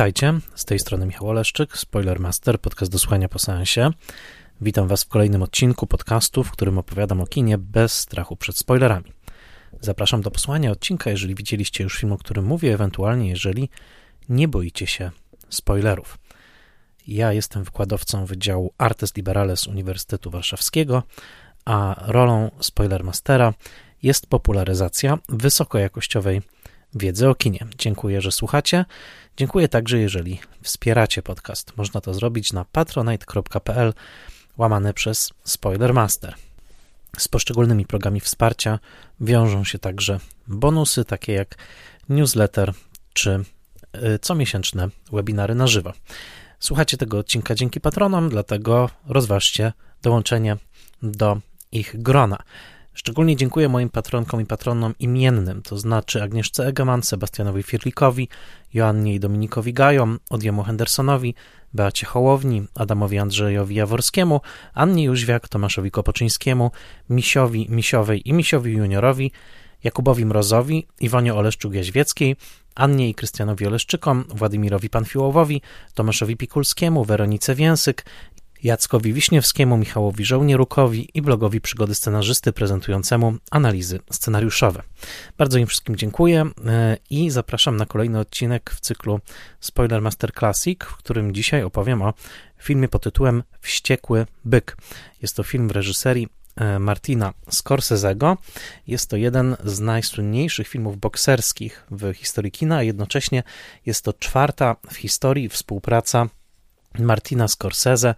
Witajcie, z tej strony Michał Oleszczyk, Spoilermaster, podcast do słuchania po seansie. Witam Was w kolejnym odcinku podcastu, w którym opowiadam o kinie bez strachu przed spoilerami. Zapraszam do posłuchania odcinka, jeżeli widzieliście już film, o którym mówię, ewentualnie jeżeli nie boicie się spoilerów. Ja jestem wykładowcą Wydziału Artes Liberales Uniwersytetu Warszawskiego, a rolą Spoilermastera jest popularyzacja wysokojakościowej wiedzy o kinie. Dziękuję, że słuchacie. Dziękuję także, jeżeli wspieracie podcast. Można to zrobić na patronite.pl łamane przez Spoilermaster. Z poszczególnymi programami wsparcia wiążą się także bonusy, takie jak newsletter czy y, comiesięczne webinary na żywo. Słuchacie tego odcinka dzięki patronom, dlatego rozważcie dołączenie do ich grona. Szczególnie dziękuję moim patronkom i patronom imiennym, to znaczy Agnieszce Egeman, Sebastianowi Firlikowi, Joannie i Dominikowi Gajom, Odjemu Hendersonowi, Beacie Hołowni, Adamowi Andrzejowi Jaworskiemu, Annie Jóźwiak, Tomaszowi Kopoczyńskiemu, Misiowi, Misiowej i Misiowi Juniorowi, Jakubowi Mrozowi, Iwonie Oleszczuk-Jaźwieckiej, Annie i Krystianowi Oleszczykom, Władimirowi Panfiłowowi, Tomaszowi Pikulskiemu, Weronice Więsyk, Jackowi Wiśniewskiemu, Michałowi Żołnierukowi i blogowi Przygody Scenarzysty prezentującemu analizy scenariuszowe. Bardzo im wszystkim dziękuję e, i zapraszam na kolejny odcinek w cyklu Spoiler Master Classic, w którym dzisiaj opowiem o filmie pod tytułem Wściekły byk. Jest to film w reżyserii e, Martina Scorsese'ego. Jest to jeden z najsłynniejszych filmów bokserskich w historii kina, a jednocześnie jest to czwarta w historii współpraca Martina Scorsese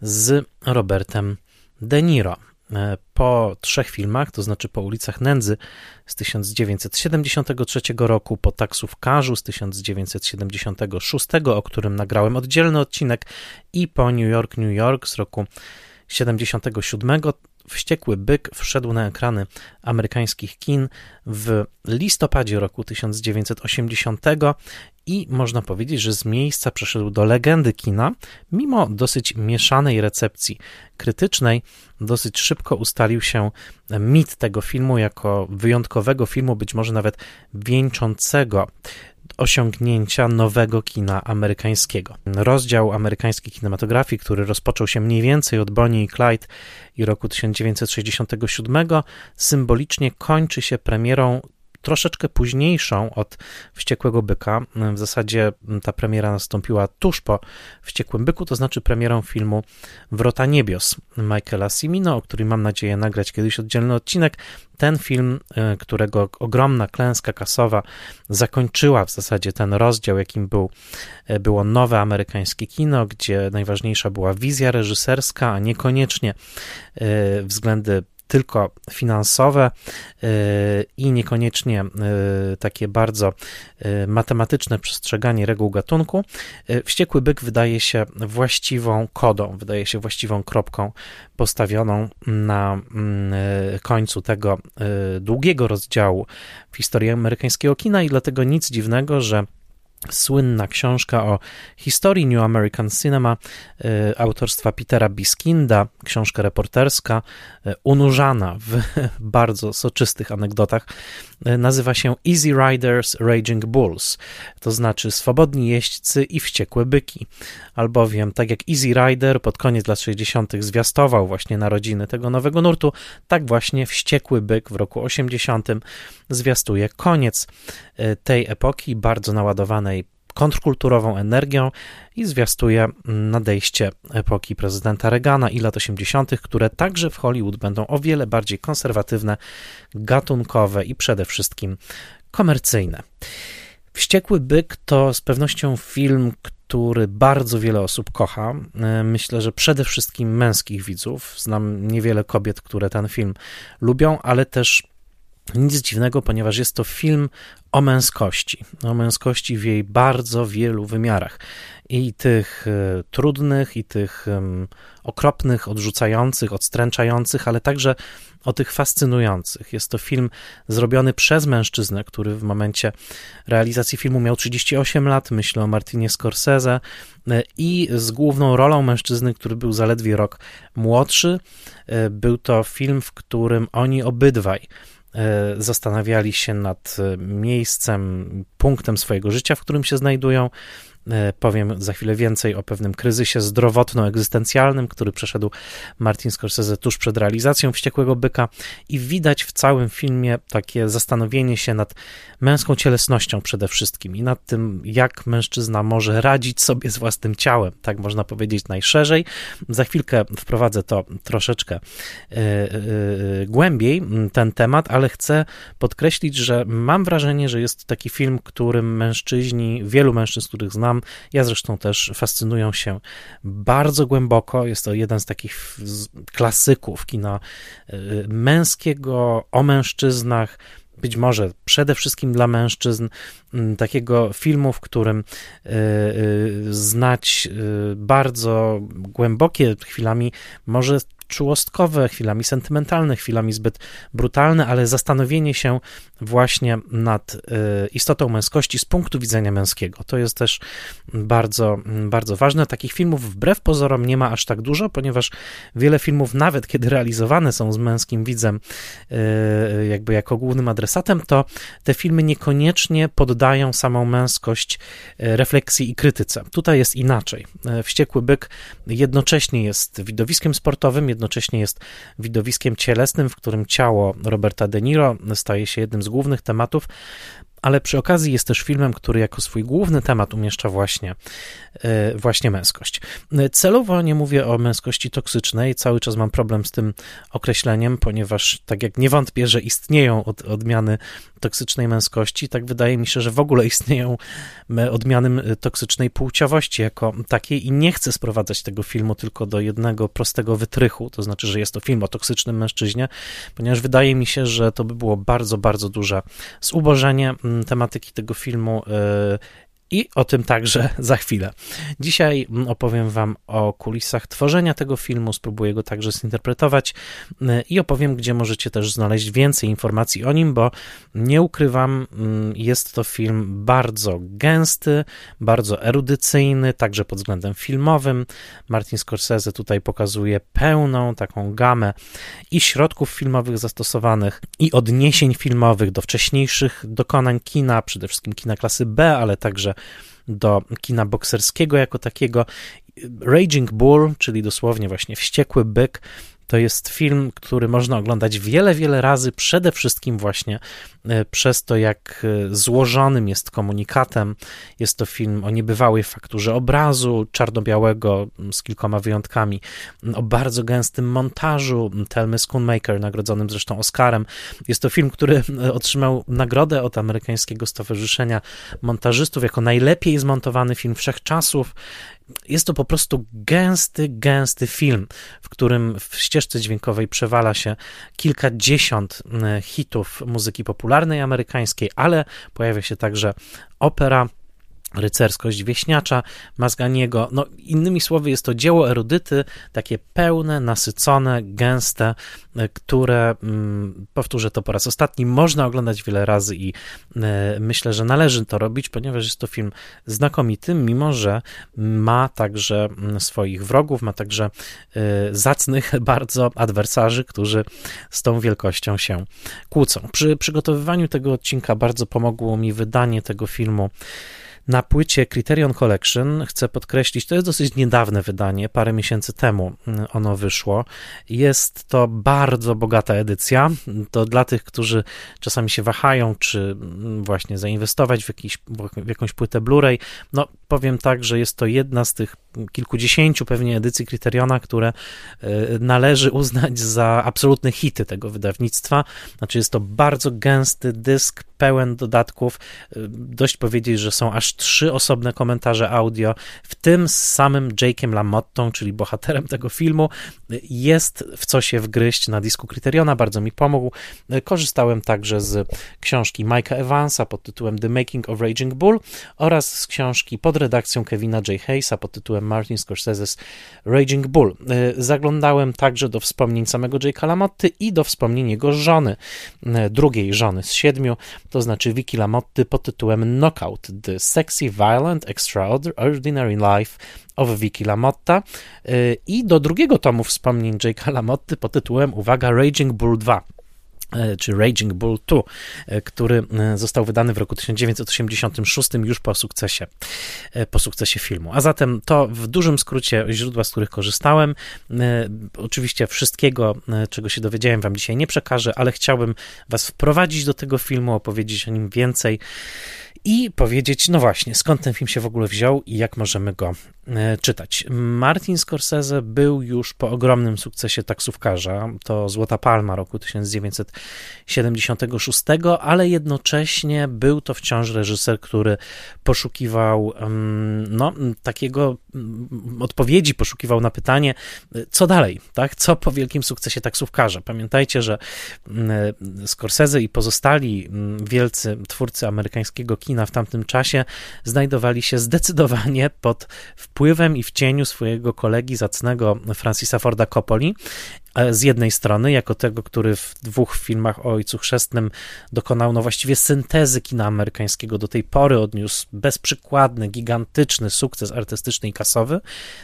z Robertem De Niro. E, po trzech filmach, to znaczy po ulicach Nędzy z 1973 roku, po taksówkarzu z 1976, o którym nagrałem oddzielny odcinek, i po New York, New York z roku 77, Wściekły byk wszedł na ekrany amerykańskich kin w listopadzie roku 1980 i można powiedzieć, że z miejsca przeszedł do legendy kina, mimo dosyć mieszanej recepcji krytycznej, dosyć szybko ustalił się mit tego filmu jako wyjątkowego filmu, być może nawet wieńczącego osiągnięcia nowego kina amerykańskiego. Rozdział amerykańskiej kinematografii, który rozpoczął się mniej więcej od Bonnie i Clyde i roku 1967, symbolicznie kończy się premierą troszeczkę późniejszą od Wściekłego Byka. W zasadzie ta premiera nastąpiła tuż po Wściekłym Byku, to znaczy premierą filmu Wrota Niebios Michaela Simino, o którym mam nadzieję nagrać kiedyś oddzielny odcinek. Ten film, e, którego ogromna klęska kasowa zakończyła w zasadzie ten rozdział, jakim był, e, było nowe amerykańskie kino, gdzie najważniejsza była wizja reżyserska, a niekoniecznie e, względy tylko finansowe y, i niekoniecznie y, takie bardzo y, matematyczne przestrzeganie reguł gatunku, wściekły byk wydaje się właściwą kodą, wydaje się właściwą kropką postawioną na mm, końcu tego długiego rozdziału w historii amerykańskiego kina i dlatego nic dziwnego, że Słynna książka o historii New American Cinema y, autorstwa Petera Biskinda, książka reporterska, y, unurzana w bardzo soczystych anegdotach, y, nazywa się Easy Riders Raging Bulls, to znaczy swobodni jeźdźcy i wściekłe byki, albowiem tak jak Easy Rider pod koniec lat 60. zwiastował właśnie narodziny tego nowego nurtu, tak właśnie wściekły byk w roku 80 zwiastuje koniec tej epoki, bardzo naładowanej kontrkulturową energią i zwiastuje nadejście epoki prezydenta Reagana i lat 80., które także w Hollywood będą o wiele bardziej konserwatywne, gatunkowe i przede wszystkim komercyjne. Wściekły byk to z pewnością film, który bardzo wiele osób kocha. Myślę, że przede wszystkim męskich widzów. Znam niewiele kobiet, które ten film lubią, ale też nic dziwnego, ponieważ jest to film o męskości, o męskości w jej bardzo wielu wymiarach. I tych e, trudnych, i tych okropnych, odrzucających, odstręczających, ale także o tych fascynujących. Jest to film zrobiony przez mężczyznę, który w momencie realizacji filmu miał 38 lat, myślę o Martinie Scorsese, e, i z główną rolą mężczyzny, który był zaledwie rok młodszy. E, był to film, w którym oni obydwaj zastanawiali się nad e, miejscem, punktem swojego życia, w którym się znajdują Powiem za chwilę więcej o pewnym kryzysie zdrowotno-egzystencjalnym, który przeszedł Martin Scorsese tuż przed realizacją Wściekłego Byka i widać w całym filmie takie zastanowienie się nad męską cielesnością przede wszystkim i nad tym, jak mężczyzna może radzić sobie z własnym ciałem, tak można powiedzieć najszerzej. Za chwilkę wprowadzę to troszeczkę yy, yy, głębiej, ten temat, ale chcę podkreślić, że mam wrażenie, że jest taki film, którym mężczyźni, wielu mężczyzn, których znam, ja zresztą też fascynują się bardzo głęboko. Jest to jeden z takich klasyków kina y, męskiego o mężczyznach, być może przede wszystkim dla mężczyzn, takiego filmu, w którym y, y, znać bardzo głębokie chwilami, może czułostkowe, chwilami sentymentalne, chwilami zbyt brutalne, ale zastanowienie się właśnie nad y, istotą męskości z punktu widzenia męskiego. To jest też bardzo, bardzo ważne. Takich filmów wbrew pozorom nie ma aż tak dużo, ponieważ wiele filmów, nawet kiedy realizowane są z męskim widzem, y, jakby jako głównym adresatem, to te filmy niekoniecznie poddają samą męskość y, refleksji i krytyce. Tutaj jest inaczej. Wściekły byk jednocześnie jest widowiskiem sportowym, jednocześnie jest widowiskiem cielesnym, w którym ciało Roberta De Niro staje się jednym z głównych tematów, ale przy okazji jest też filmem, który jako swój główny temat umieszcza właśnie, e, właśnie męskość. Celowo nie mówię o męskości toksycznej, cały czas mam problem z tym określeniem, ponieważ tak jak nie wątpię, że istnieją od, odmiany toksycznej męskości, tak wydaje mi się, że w ogóle istnieją odmiany toksycznej płciowości jako takiej i nie chcę sprowadzać tego filmu tylko do jednego prostego wytrychu, to znaczy, że jest to film o toksycznym mężczyźnie, ponieważ wydaje mi się, że to by było bardzo, bardzo duże zubożenie tematyki tego filmu e, i o tym także za chwilę. Dzisiaj opowiem Wam o kulisach tworzenia tego filmu, spróbuję go także zinterpretować y, i opowiem, gdzie możecie też znaleźć więcej informacji o nim, bo nie ukrywam, mm, jest to film bardzo gęsty, bardzo erudycyjny, także pod względem filmowym. Martin Scorsese tutaj pokazuje pełną taką gamę i środków filmowych zastosowanych, i odniesień filmowych do wcześniejszych dokonań kina, przede wszystkim kina klasy B, ale także do kina bokserskiego jako takiego. Raging Bull, czyli dosłownie właśnie wściekły byk, to jest film, który można oglądać wiele, wiele razy, przede wszystkim właśnie e, przez to, jak e, złożonym jest komunikatem. Jest to film o niebywałej fakturze obrazu, czarno-białego, z kilkoma wyjątkami, o bardzo gęstym montażu. Telmy Schoonmaker, nagrodzonym zresztą Oscarem. Jest to film, który otrzymał nagrodę od amerykańskiego Stowarzyszenia Montażystów jako najlepiej zmontowany film wszechczasów jest to po prostu gęsty, gęsty film, w którym w ścieżce dźwiękowej przewala się kilkadziesiąt e, hitów muzyki popularnej amerykańskiej, ale pojawia się także opera rycerskość wieśniacza Mazganiego. No, innymi słowy, jest to dzieło erudyty, takie pełne, nasycone, gęste, e, które, mm, powtórzę to po raz ostatni, można oglądać wiele razy i e, myślę, że należy to robić, ponieważ jest to film znakomity, mimo że ma także mm, swoich wrogów, ma także e, zacnych bardzo adwersarzy, którzy z tą wielkością się kłócą. Przy przygotowywaniu tego odcinka bardzo pomogło mi wydanie tego filmu na płycie Criterion Collection chcę podkreślić, to jest dosyć niedawne wydanie, parę miesięcy temu mm, ono wyszło. Jest to bardzo bogata edycja. To dla tych, którzy czasami się wahają, czy mm, właśnie zainwestować w, jakiś, w jakąś płytę Blu-ray. No, powiem tak, że jest to jedna z tych kilkudziesięciu pewnie edycji Criteriona, które e, należy uznać za absolutne hity tego wydawnictwa. Znaczy, jest to bardzo gęsty dysk, pełen dodatków. E, dość powiedzieć, że są aż trzy osobne komentarze audio, w tym z samym Jake'em LaMottą, czyli bohaterem tego filmu. Jest w co się wgryźć na disku Criteriona, bardzo mi pomógł. Korzystałem także z książki Mike'a Evansa pod tytułem The Making of Raging Bull oraz z książki pod redakcją Kevina J. Hayesa pod tytułem Martin Scorsese's Raging Bull. Zaglądałem także do wspomnień samego Jake'a LaMotty i do wspomnień jego żony, drugiej żony z siedmiu, to znaczy Vicky LaMotty pod tytułem Knockout, The Sexy, Violent, Extraordinary Life of Vicky LaMotta y, i do drugiego tomu wspomnień Jake'a LaMotty pod tytułem, uwaga, Raging Bull 2 E, czy Raging Bull 2, e, który e, został wydany w roku 1986 już po sukcesie, po sukcesie filmu. A zatem to w dużym skrócie źródła, z których korzystałem. Oczywiście wszystkiego, czego się dowiedziałem, wam dzisiaj nie przekażę, ale chciałbym was wprowadzić do tego filmu, opowiedzieć o nim więcej i powiedzieć, no właśnie, skąd ten film się w ogóle wziął i jak możemy go e, czytać. Martin Scorsese był już po ogromnym sukcesie taksówkarza, to Złota Palma roku 1976, ale jednocześnie był to wciąż reżyser, który poszukiwał no, takiego odpowiedzi, poszukiwał na pytanie, co dalej, tak? Co po wielkim sukcesie taksówkarza? Pamiętajcie, że Scorsese i pozostali wielcy twórcy amerykańskiego kina w tamtym czasie znajdowali się zdecydowanie pod wpływem i w cieniu swojego kolegi zacnego Francisa Forda Coppoli, e, z jednej strony, jako tego, który w dwóch filmach o Ojcu Chrzestnym dokonał no właściwie syntezy kina amerykańskiego, do tej pory odniósł bezprzykładny, gigantyczny sukces artystyczny i kasowy.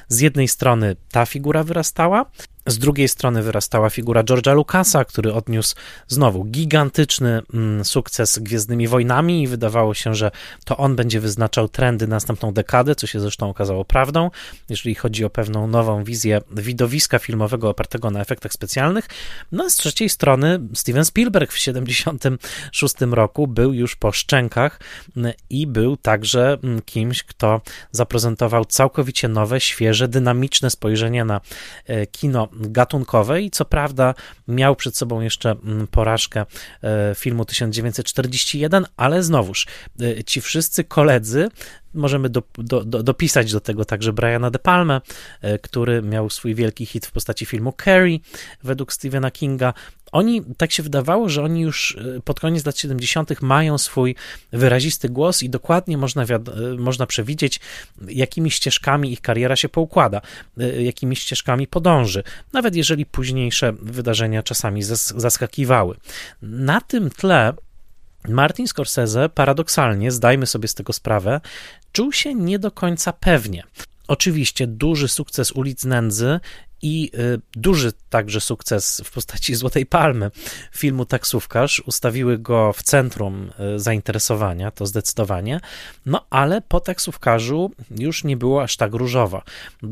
Z jednej strony ta figura wyrastała, z drugiej strony wyrastała figura George'a Lucasa, który odniósł znowu gigantyczny mm, sukces Gwiezdnymi Wojnami i wydawało się, że to on będzie wyznaczał trendy na następną dekadę, co się zresztą okazało prawdą, jeżeli chodzi o pewną nową wizję widowiska filmowego opartego na efektach specjalnych. No z trzeciej strony Steven Spielberg w 1976 roku był już po szczękach mm, i był także mm, kimś, kto zaprezentował całkowicie nowe, świeże, dynamiczne spojrzenie na e, kino gatunkowej. Co prawda miał przed sobą jeszcze mm, porażkę e, filmu 1941, ale znowuż e, ci wszyscy koledzy możemy do, do, do, dopisać do tego także Briana De Palme, e, który miał swój wielki hit w postaci filmu Carrie według Stephena Kinga. Oni, tak się wydawało, że oni już e, pod koniec lat 70. mają swój wyrazisty głos i dokładnie można, e, można przewidzieć, jakimi ścieżkami ich kariera się poukłada, jakimi ścieżkami podąży, nawet jeżeli późniejsze wydarzenia czasami zaskakiwały. Na tym tle Martin Scorsese paradoksalnie, zdajmy sobie z tego sprawę, czuł się nie do końca pewnie. Oczywiście duży sukces ulic Nędzy i y, duży także sukces w postaci Złotej Palmy filmu Taksówkarz ustawiły go w centrum y, zainteresowania, to zdecydowanie, no ale po Taksówkarzu już nie było aż tak różowa.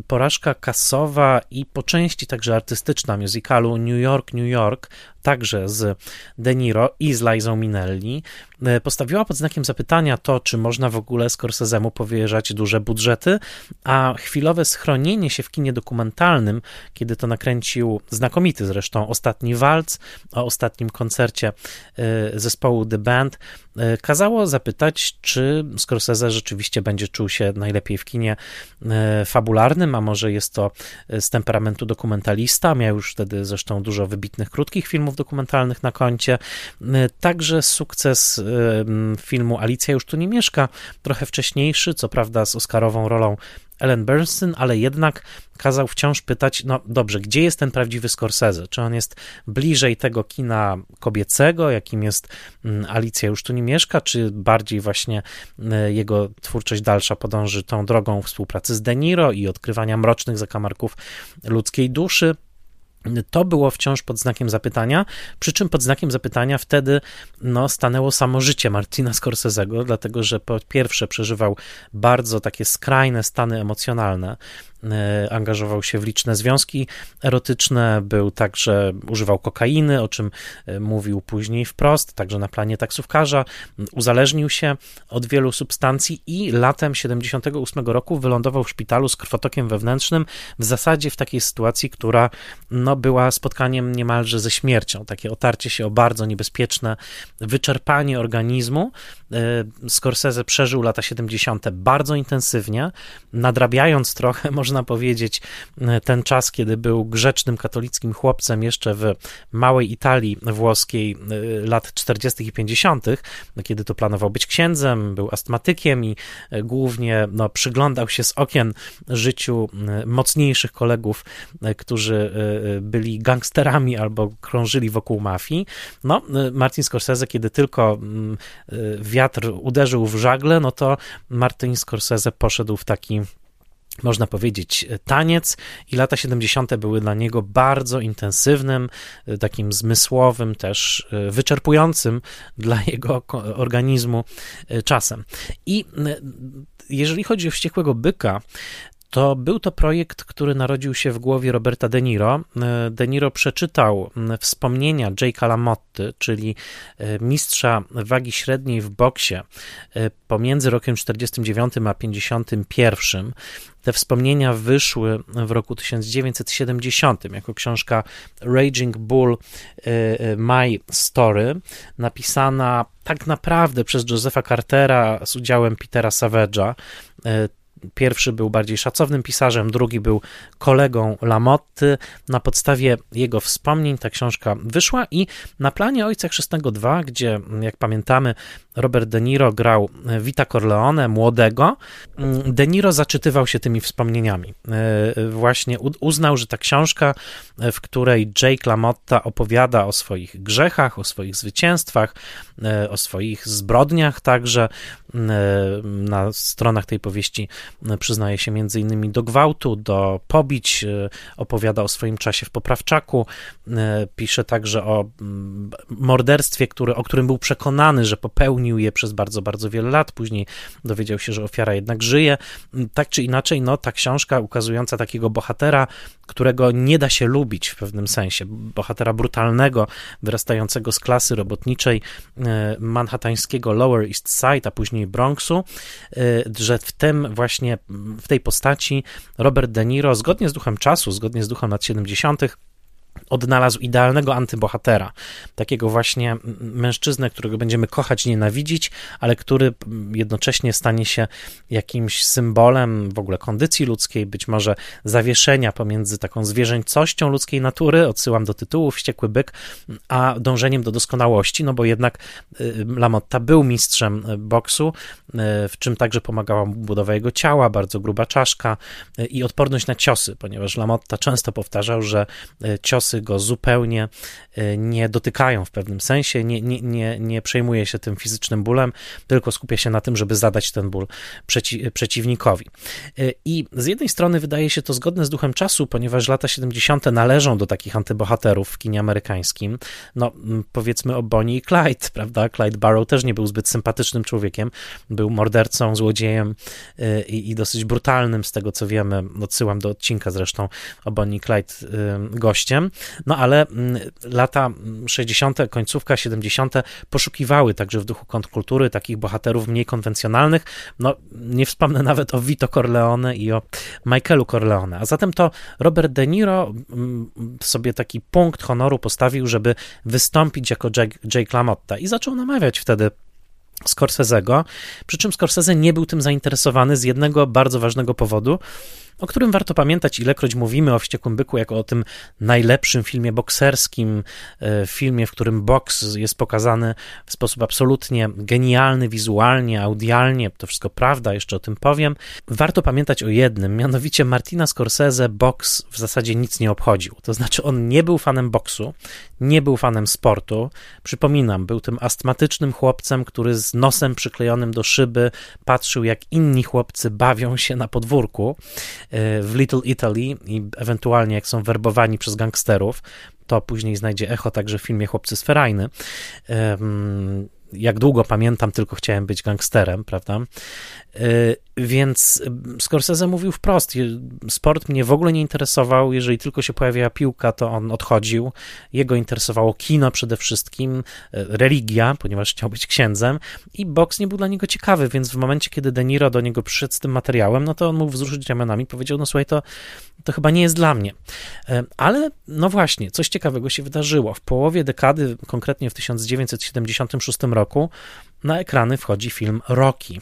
Porażka kasowa i po części także artystyczna musicalu New York, New York także z De Niro i z Lizą Minelli, e, postawiła pod znakiem zapytania to, czy można w ogóle Scorsese'emu powierzać duże budżety, a chwilowe schronienie się w kinie dokumentalnym, kiedy to nakręcił znakomity zresztą ostatni walc o ostatnim koncercie e, zespołu The Band, kazało zapytać, czy Scorsese rzeczywiście będzie czuł się najlepiej w kinie fabularnym, a może jest to z temperamentu dokumentalista, miał już wtedy zresztą dużo wybitnych krótkich filmów dokumentalnych na koncie. Y, także sukces filmu Alicja już tu nie mieszka, trochę wcześniejszy, co prawda z Oscarową rolą Ellen Bernstein, ale jednak kazał wciąż pytać, no dobrze, gdzie jest ten prawdziwy Scorsese? Czy on jest bliżej tego kina kobiecego, jakim jest Alicja już tu nie mieszka, czy bardziej właśnie y, jego twórczość dalsza podąży tą drogą współpracy z De Niro i odkrywania mrocznych zakamarków ludzkiej duszy? To było wciąż pod znakiem zapytania, przy czym pod znakiem zapytania wtedy no, stanęło samo życie Martina Scorsese'ego, dlatego że po pierwsze przeżywał bardzo takie skrajne stany emocjonalne, angażował się w liczne związki erotyczne, był także, używał kokainy, o czym e, mówił później wprost, także na planie taksówkarza, uzależnił się od wielu substancji i latem 78 roku wylądował w szpitalu z krwotokiem wewnętrznym, w zasadzie w takiej sytuacji, która no, była spotkaniem niemalże ze śmiercią, takie otarcie się o bardzo niebezpieczne wyczerpanie organizmu. E, Scorsese przeżył lata 70. bardzo intensywnie, nadrabiając trochę, można powiedzieć, e, ten czas, kiedy był grzecznym katolickim chłopcem jeszcze w małej Italii włoskiej e, lat 40. i 50., kiedy to planował być księdzem, był astmatykiem i głównie no, przyglądał się z okien życiu mocniejszych kolegów, którzy byli gangsterami albo krążyli wokół mafii. No, Martin Scorsese, kiedy tylko wiatr uderzył w żagle, no to Martin Scorsese poszedł w taki można powiedzieć, taniec, i lata 70. były dla niego bardzo intensywnym, takim zmysłowym, też wyczerpującym dla jego organizmu czasem. I jeżeli chodzi o wściekłego byka, to był to projekt, który narodził się w głowie Roberta De Niro. E, De Niro przeczytał wspomnienia Jake'a LaMotty, czyli e, mistrza wagi średniej w boksie e, pomiędzy rokiem 49 a 51. Te wspomnienia wyszły w roku 1970 jako książka Raging Bull My Story, napisana tak naprawdę przez Josepha Cartera z udziałem Petera Savage'a Pierwszy był bardziej szacownym pisarzem, drugi był kolegą Lamotty. Na podstawie jego wspomnień ta książka wyszła i na planie Ojca Chrzestnego 2, gdzie, jak pamiętamy, Robert De Niro grał Vita Corleone, młodego, De Niro zaczytywał się tymi wspomnieniami. E, właśnie uznał, że ta książka, w której Jake LaMotta opowiada o swoich grzechach, o swoich zwycięstwach, e, o swoich zbrodniach także, na stronach tej powieści przyznaje się między innymi do gwałtu, do pobić, e, opowiada o swoim czasie w Poprawczaku, e, pisze także o mm, morderstwie, który, o którym był przekonany, że popełnił je przez bardzo, bardzo wiele lat, później dowiedział się, że ofiara jednak żyje. Tak czy inaczej, no, ta książka ukazująca takiego bohatera, którego nie da się lubić w pewnym sensie, bohatera brutalnego, wyrastającego z klasy robotniczej e, manhattańskiego Lower East Side, a później Bronxu, że w tym właśnie w tej postaci Robert De Niro, zgodnie z duchem czasu, zgodnie z duchem lat 70., odnalazł idealnego antybohatera. Takiego właśnie mężczyznę, którego będziemy kochać, nienawidzić, ale który jednocześnie stanie się jakimś symbolem w ogóle kondycji ludzkiej, być może zawieszenia pomiędzy taką zwierzęcością ludzkiej natury, odsyłam do tytułu Wściekły Byk, a dążeniem do doskonałości, no bo jednak y, Lamotta był mistrzem boksu, y, w czym także pomagała mu budowa jego ciała, bardzo gruba czaszka y, i odporność na ciosy, ponieważ Lamotta często powtarzał, że ciosy go zupełnie e, nie dotykają w pewnym sensie, nie, nie, nie, nie przejmuje się tym fizycznym bólem, tylko skupia się na tym, żeby zadać ten ból przeci przeciwnikowi. E, I z jednej strony wydaje się to zgodne z duchem czasu, ponieważ lata 70. należą do takich antybohaterów w kinie amerykańskim. No, powiedzmy o Bonnie i Clyde, prawda? Clyde Barrow też nie był zbyt sympatycznym człowiekiem, był mordercą, złodziejem e, i, i dosyć brutalnym, z tego co wiemy. Odsyłam do odcinka zresztą o Bonnie i Clyde gościem. No ale mm, lata 60., końcówka 70. poszukiwały także w duchu kontrkultury takich bohaterów mniej konwencjonalnych. No nie wspomnę nawet o Vito Corleone i o Michaelu Corleone. A zatem to Robert De Niro mm, sobie taki punkt honoru postawił, żeby wystąpić jako Jake, Jake LaMotta i zaczął namawiać wtedy Scorsese'ego, przy czym Scorsese nie był tym zainteresowany z jednego bardzo ważnego powodu, o którym warto pamiętać, ilekroć mówimy o Wściekłym Byku jako o tym najlepszym filmie bokserskim, e, filmie, w którym boks jest pokazany w sposób absolutnie genialny, wizualnie, audialnie, to wszystko prawda, jeszcze o tym powiem. Warto pamiętać o jednym, mianowicie Martina Scorsese boks w zasadzie nic nie obchodził. To znaczy on nie był fanem boksu, nie był fanem sportu. Przypominam, był tym astmatycznym chłopcem, który z nosem przyklejonym do szyby patrzył, jak inni chłopcy bawią się na podwórku w Little Italy i ewentualnie jak są werbowani przez gangsterów. To później znajdzie echo także w filmie Chłopcy z Ferajny jak długo pamiętam, tylko chciałem być gangsterem, prawda? Y, więc Scorsese mówił wprost, sport mnie w ogóle nie interesował, jeżeli tylko się pojawiała piłka, to on odchodził. Jego interesowało kino przede wszystkim, y, religia, ponieważ chciał być księdzem i boks nie był dla niego ciekawy, więc w momencie, kiedy De Niro do niego przyszedł z tym materiałem, no to on mógł wzruszyć ramionami, powiedział, no słuchaj, to, to chyba nie jest dla mnie. Y, ale no właśnie, coś ciekawego się wydarzyło. W połowie dekady, konkretnie w 1976 roku, na ekrany wchodzi film Rocky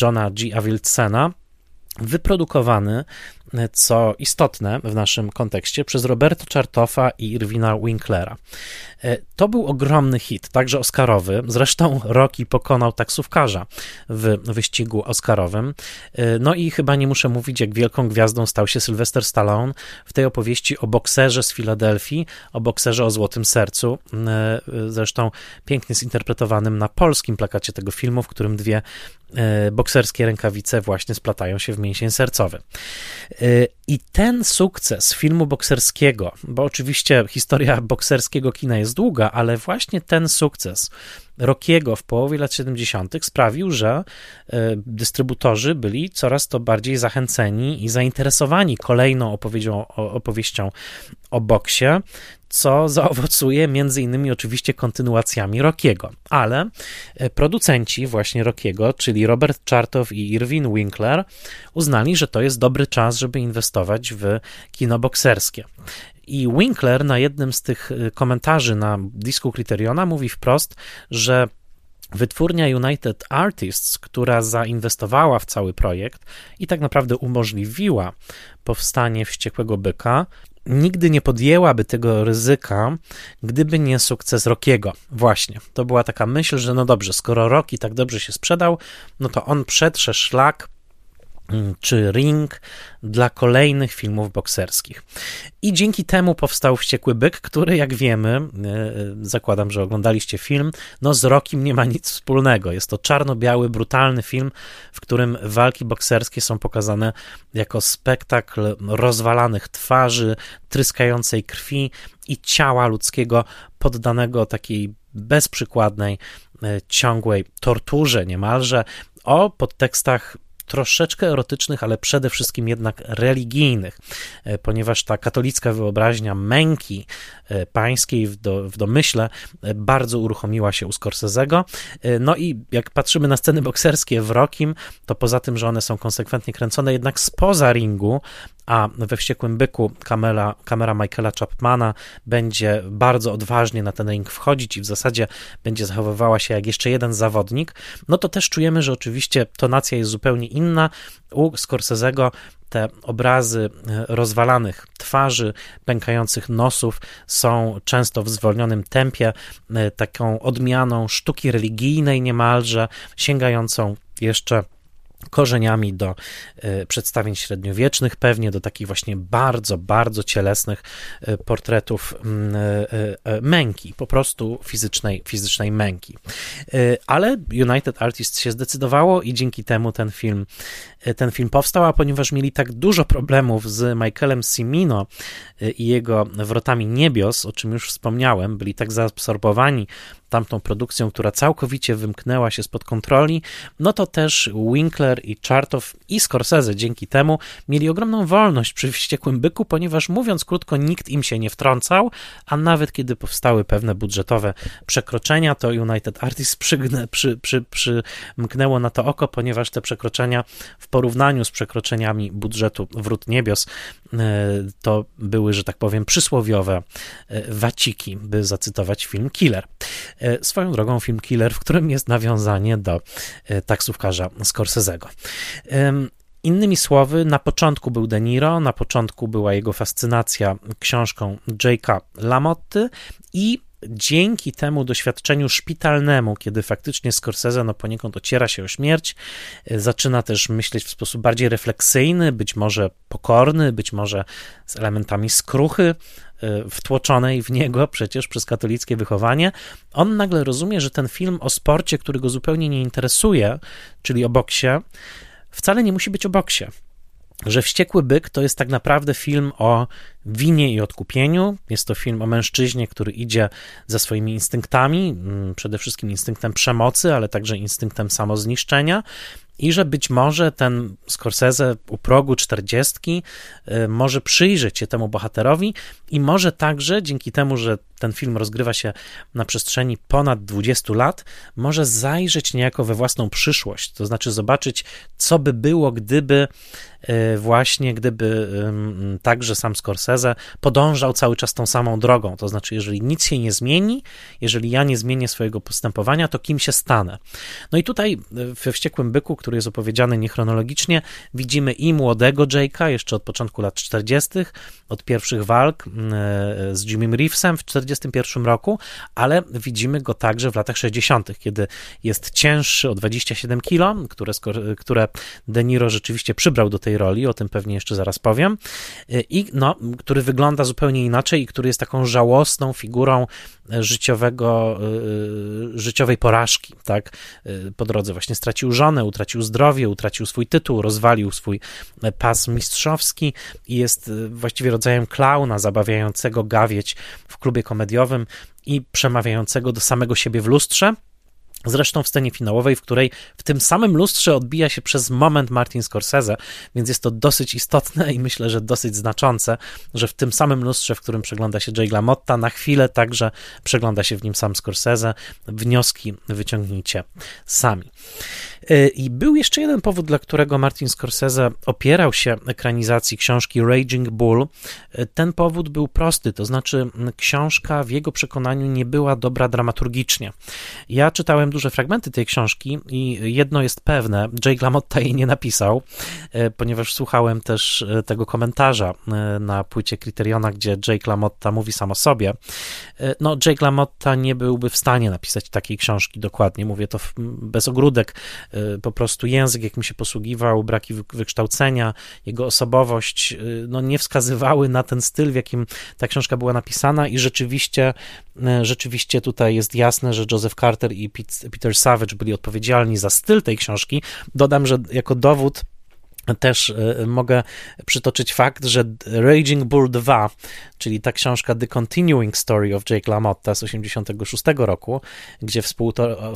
Johna G. Avildsen, wyprodukowany co istotne w naszym kontekście, przez Roberto Czartofa i Irwina Winklera. E, to był ogromny hit, także Oscarowy. Zresztą Rocky pokonał taksówkarza w wyścigu Oscarowym. E, no i chyba nie muszę mówić, jak wielką gwiazdą stał się Sylvester Stallone w tej opowieści o bokserze z Filadelfii, o bokserze o złotym sercu. E, zresztą pięknie zinterpretowanym na polskim plakacie tego filmu, w którym dwie bokserskie rękawice właśnie splatają się w mięsień sercowy. E, I ten sukces filmu bokserskiego, bo oczywiście historia bokserskiego kina jest długa, ale właśnie ten sukces Rockiego w połowie lat 70. sprawił, że dystrybutorzy byli coraz to bardziej zachęceni i zainteresowani kolejną opowiedzią, opowieścią o boksie, co zaowocuje między innymi oczywiście kontynuacjami Rockiego. Ale e, producenci właśnie Rockiego, czyli Robert Chartow i Irwin Winkler, uznali, że to jest dobry czas, żeby inwestować w kino bokserskie. I Winkler na jednym z tych e, komentarzy na disku Criteriona mówi wprost, że Wytwórnia United Artists, która zainwestowała w cały projekt i tak naprawdę umożliwiła powstanie wściekłego byka, nigdy nie podjęłaby tego ryzyka, gdyby nie sukces Rockiego. Właśnie, to była taka myśl, że no dobrze, skoro Rocky tak dobrze się sprzedał, no to on przetrze szlak czy Ring dla kolejnych filmów bokserskich. I dzięki temu powstał Wściekły Byk, który, jak wiemy, e, zakładam, że oglądaliście film, no z Rokiem nie ma nic wspólnego. Jest to czarno-biały, brutalny film, w którym walki bokserskie są pokazane jako spektakl rozwalanych twarzy, tryskającej krwi i ciała ludzkiego poddanego takiej bezprzykładnej, e, ciągłej torturze niemalże, o podtekstach troszeczkę erotycznych, ale przede wszystkim jednak religijnych, e, ponieważ ta katolicka wyobraźnia męki pańskiej w, do, w domyśle e, bardzo uruchomiła się u Scorsese'ego. No i jak patrzymy na sceny bokserskie w Rokim, to poza tym, że one są konsekwentnie kręcone jednak spoza ringu, a we Wściekłym Byku kamera, kamera Michaela Chapmana będzie bardzo odważnie na ten ring wchodzić i w zasadzie będzie zachowywała się jak jeszcze jeden zawodnik, no to też czujemy, że oczywiście tonacja jest zupełnie inna. U Scorsese'ego te obrazy e, rozwalanych twarzy, pękających nosów są często w zwolnionym tempie, e, taką odmianą sztuki religijnej niemalże, sięgającą jeszcze korzeniami do e, przedstawień średniowiecznych, pewnie do takich właśnie bardzo, bardzo cielesnych portretów mm, męki, po prostu fizycznej, fizycznej męki. Ale United Artists się zdecydowało i dzięki temu ten film, ten film powstał, a ponieważ mieli tak dużo problemów z Michaelem Cimino i jego Wrotami Niebios, o czym już wspomniałem, byli tak zaabsorbowani tamtą produkcją, która całkowicie wymknęła się spod kontroli, no to też Winkler i Chartow i Scorsese dzięki temu mieli ogromną wolność przy Wściekłym Byku, ponieważ mówiąc krótko, nikt im się nie wtrącał, a nawet kiedy powstały pewne budżetowe przekroczenia, to United Artists przygnę, przy, przy, przymknęło na to oko, ponieważ te przekroczenia w porównaniu z przekroczeniami budżetu Wrót Niebios e, to były, że tak powiem, przysłowiowe e, waciki, by zacytować film Killer. E, swoją drogą film Killer, w którym jest nawiązanie do taksówkarza Scorsese'ego. Innymi słowy, na początku był De Niro, na początku była jego fascynacja książką J.K. Lamotty i dzięki temu doświadczeniu szpitalnemu, kiedy faktycznie Scorsese no poniekąd ociera się o śmierć, e, zaczyna też myśleć w sposób bardziej refleksyjny, być może pokorny, być może z elementami skruchy, E, wtłoczonej w niego przecież przez katolickie wychowanie, on nagle rozumie, że ten film o sporcie, który go zupełnie nie interesuje, czyli o boksie, wcale nie musi być o boksie że Wściekły Byk to jest tak naprawdę film o winie i odkupieniu. Jest to film o mężczyźnie, który idzie za swoimi instynktami, mm, przede wszystkim instynktem przemocy, ale także instynktem samozniszczenia i że być może ten Scorsese u progu czterdziestki y, może przyjrzeć się temu bohaterowi i może także dzięki temu, że ten film rozgrywa się na przestrzeni ponad 20 lat, może zajrzeć niejako we własną przyszłość, to znaczy zobaczyć, co by było, gdyby y, właśnie, gdyby także sam Scorsese podążał cały czas tą samą drogą, to znaczy, jeżeli nic się nie zmieni, jeżeli ja nie zmienię swojego postępowania, to kim się stanę? No i tutaj y, we Wściekłym Byku, który jest opowiedziany niechronologicznie, widzimy i młodego Jake'a, jeszcze od początku lat 40., od pierwszych walk z Jimmy Reevesem w 1941 roku, ale widzimy go także w latach 60., kiedy jest cięższy o 27 kilo, które, które De Niro rzeczywiście przybrał do tej roli, o tym pewnie jeszcze zaraz powiem, i no, który wygląda zupełnie inaczej i który jest taką żałosną figurą życiowego, życiowej porażki, tak, po drodze właśnie stracił żonę, utracił zdrowie, utracił swój tytuł, rozwalił swój pas mistrzowski i jest właściwie rodzajem klauna zabawiającego gawieć w klubie komediowym i przemawiającego do samego siebie w lustrze. Zresztą w scenie finałowej, w której w tym samym lustrze odbija się przez moment Martin Scorsese, więc jest to dosyć istotne i myślę, że dosyć znaczące, że w tym samym lustrze, w którym przegląda się Jay LaMotta, na chwilę także przegląda się w nim sam Scorsese. Wnioski wyciągnijcie sami. E, I był jeszcze jeden powód, dla którego Martin Scorsese opierał się ekranizacji książki Raging Bull. E, ten powód był prosty, to znaczy książka w jego przekonaniu nie była dobra dramaturgicznie. Ja czytałem duże fragmenty tej książki i jedno jest pewne, Jake LaMotta jej nie napisał, e, ponieważ słuchałem też tego komentarza na płycie Kryteriona, gdzie Jake LaMotta mówi sam o sobie. No, Jake LaMotta nie byłby w stanie napisać takiej książki dokładnie, mówię to bez ogródek, po prostu język, jakim się posługiwał, braki wykształcenia, jego osobowość, y, no nie wskazywały na ten styl, w jakim ta książka była napisana i rzeczywiście, y, rzeczywiście tutaj jest jasne, że Joseph Carter i Peter Savage byli odpowiedzialni za styl tej książki. Dodam, że jako dowód też mogę przytoczyć fakt, że Raging Bull 2, czyli ta książka The Continuing Story of Jake LaMotta z 1986 roku, gdzie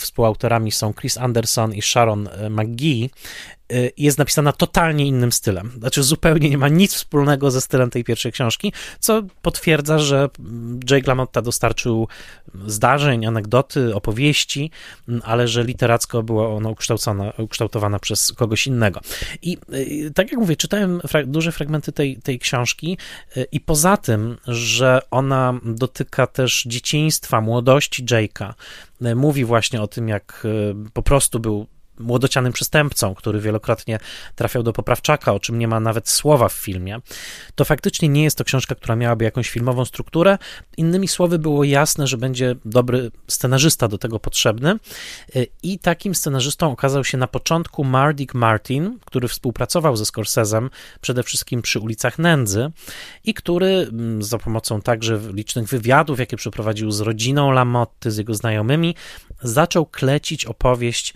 współautorami są Chris Anderson i Sharon McGee, Y, jest napisana totalnie innym stylem. Znaczy, zupełnie nie ma nic wspólnego ze stylem tej pierwszej książki, co potwierdza, że Jake LaMotta dostarczył zdarzeń, anegdoty, opowieści, ale że literacko była ona ukształtowana przez kogoś innego. I y, tak jak mówię, czytałem fra duże fragmenty tej, tej książki y, i poza tym, że ona dotyka też dzieciństwa, młodości Jake'a, mówi właśnie o tym, jak po prostu był młodocianym przestępcą, który wielokrotnie trafiał do poprawczaka, o czym nie ma nawet słowa w filmie, to faktycznie nie jest to książka, która miałaby jakąś filmową strukturę. Innymi słowy, było jasne, że będzie dobry scenarzysta do tego potrzebny. I takim scenarzystą okazał się na początku Mardik Martin, który współpracował ze Scorsese'em przede wszystkim przy ulicach Nędzy i który mm, za pomocą także licznych wywiadów, jakie przeprowadził z rodziną Lamotty, z jego znajomymi, zaczął klecić opowieść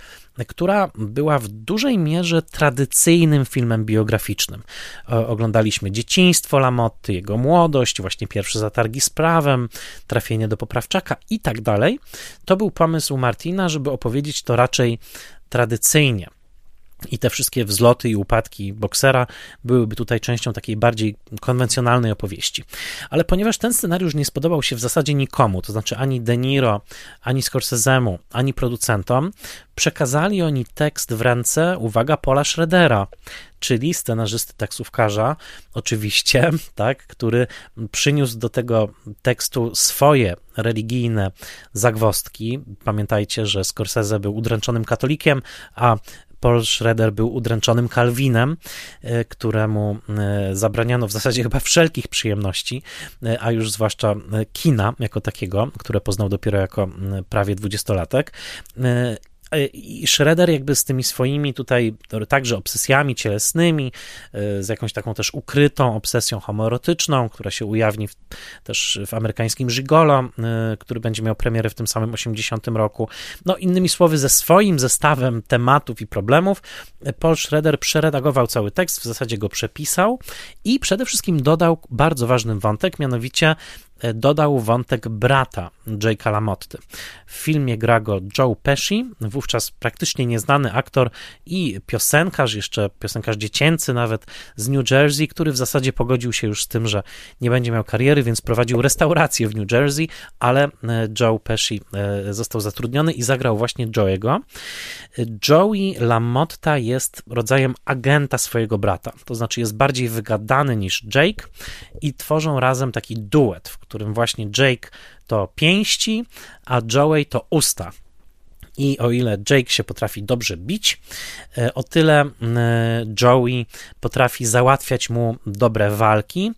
która była w dużej mierze tradycyjnym filmem biograficznym. Oglądaliśmy dzieciństwo Lamotty, jego młodość, właśnie pierwsze zatargi z prawem, trafienie do poprawczaka i tak dalej. To był pomysł Martina, żeby opowiedzieć to raczej tradycyjnie i te wszystkie wzloty i upadki boksera byłyby tutaj częścią takiej bardziej konwencjonalnej opowieści. Ale ponieważ ten scenariusz nie spodobał się w zasadzie nikomu, to znaczy ani De Niro, ani Scorsese'emu, ani producentom, przekazali oni tekst w ręce, uwaga, Paula Schroedera, czyli scenarzysty taksówkarza, oczywiście, tak, który przyniósł do tego tekstu swoje religijne zagwostki. Pamiętajcie, że Scorsese był udręczonym katolikiem, a Paul Schroeder był udręczonym Kalwinem, e, któremu e, zabraniano w zasadzie chyba wszelkich przyjemności, e, a już zwłaszcza kina jako takiego, które poznał dopiero jako prawie dwudziestolatek. I Schroeder jakby z tymi swoimi tutaj także obsesjami cielesnymi, z jakąś taką też ukrytą obsesją homoerotyczną, która się ujawni w, też w amerykańskim Gigolo, który będzie miał premierę w tym samym 80 roku. No innymi słowy, ze swoim zestawem tematów i problemów Paul Schroeder przeredagował cały tekst, w zasadzie go przepisał i przede wszystkim dodał bardzo ważny wątek, mianowicie dodał wątek brata Jake'a LaMotty. W filmie gra go Joe Pesci, wówczas praktycznie nieznany aktor i piosenkarz, jeszcze piosenkarz dziecięcy nawet z New Jersey, który w zasadzie pogodził się już z tym, że nie będzie miał kariery, więc prowadził restaurację w New Jersey, ale e, Joe Pesci e, został zatrudniony i zagrał właśnie Joe'ego. Joey LaMotta jest rodzajem agenta swojego brata, to znaczy jest bardziej wygadany niż Jake i tworzą razem taki duet, w którym właśnie Jake to pięści, a Joey to usta. I o ile Jake się potrafi dobrze bić, e, o tyle Joey potrafi załatwiać mu dobre walki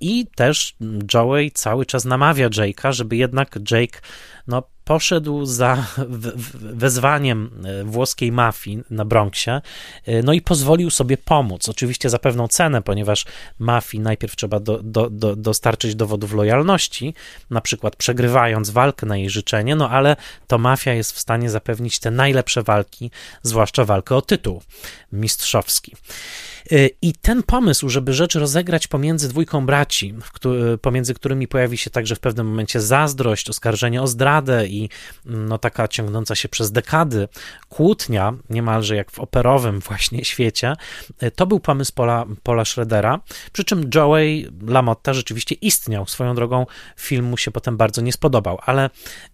i też Joey cały czas namawia Jake'a, żeby jednak Jake no, poszedł za wezwaniem e, włoskiej mafii na Bronxie, e, no i pozwolił sobie pomóc. Oczywiście za pewną cenę, ponieważ mafii najpierw trzeba do, do, do, dostarczyć dowodów lojalności, na przykład przegrywając walkę na jej życzenie, no ale to mafia jest w stanie zapewnić te najlepsze walki, zwłaszcza walkę o tytuł mistrzowski. Y, I ten pomysł, żeby rzecz rozegrać pomiędzy dwójką braci, pomiędzy którymi pojawi się także w pewnym momencie zazdrość, oskarżenie o zdradę i mm, no, taka ciągnąca się przez dekady kłótnia, niemalże jak w operowym właśnie świecie, y, to był pomysł Paula, Paula Schroedera, przy czym Joey Lamotta rzeczywiście istniał. Swoją drogą film mu się potem bardzo nie spodobał, ale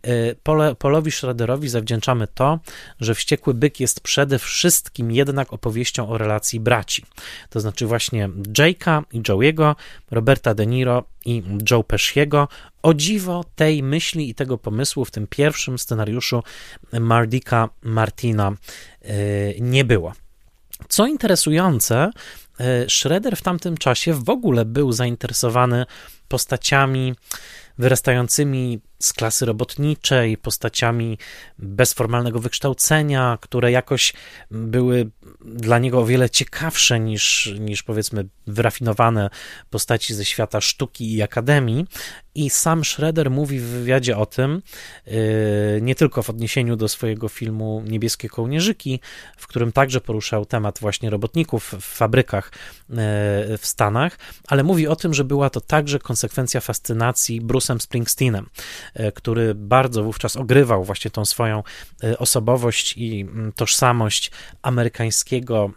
y, Pole, Paulowi Schroederowi zawdzięczamy to, że Wściekły Byk jest przede wszystkim jednak opowieścią o relacji braci to znaczy właśnie Jake'a i Joe'ego, Roberta De Niro i Joe Pesciego. O dziwo tej myśli i tego pomysłu w tym pierwszym scenariuszu Mardika Martina y, nie było. Co interesujące, y, Schroeder w tamtym czasie w ogóle był zainteresowany postaciami wyrastającymi z klasy robotniczej, postaciami bez formalnego wykształcenia, które jakoś były dla niego o wiele ciekawsze niż, niż powiedzmy wyrafinowane postaci ze świata sztuki i akademii. I sam Schroeder mówi w wywiadzie o tym, yy, nie tylko w odniesieniu do swojego filmu Niebieskie kołnierzyki, w którym także poruszał temat właśnie robotników w fabrykach yy, w Stanach, ale mówi o tym, że była to także konsekwencja fascynacji Bruce'em Springsteenem, który bardzo wówczas ogrywał właśnie tą swoją osobowość i mm, tożsamość amerykańskiego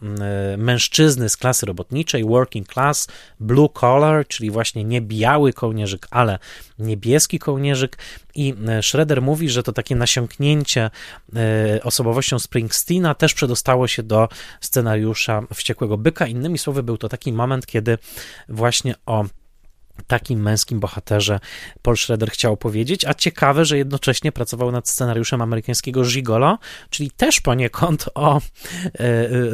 mężczyzny z klasy robotniczej, working class, blue collar, czyli właśnie nie biały kołnierzyk, ale niebieski kołnierzyk i e, Schroeder mówi, że to takie nasiąknięcie e, osobowością Springsteena też przedostało się do scenariusza Wściekłego Byka. Innymi słowy, był to taki moment, kiedy właśnie o takim męskim bohaterze Paul Schroeder chciał powiedzieć, a ciekawe, że jednocześnie pracował nad scenariuszem amerykańskiego Gigolo, czyli też poniekąd o e,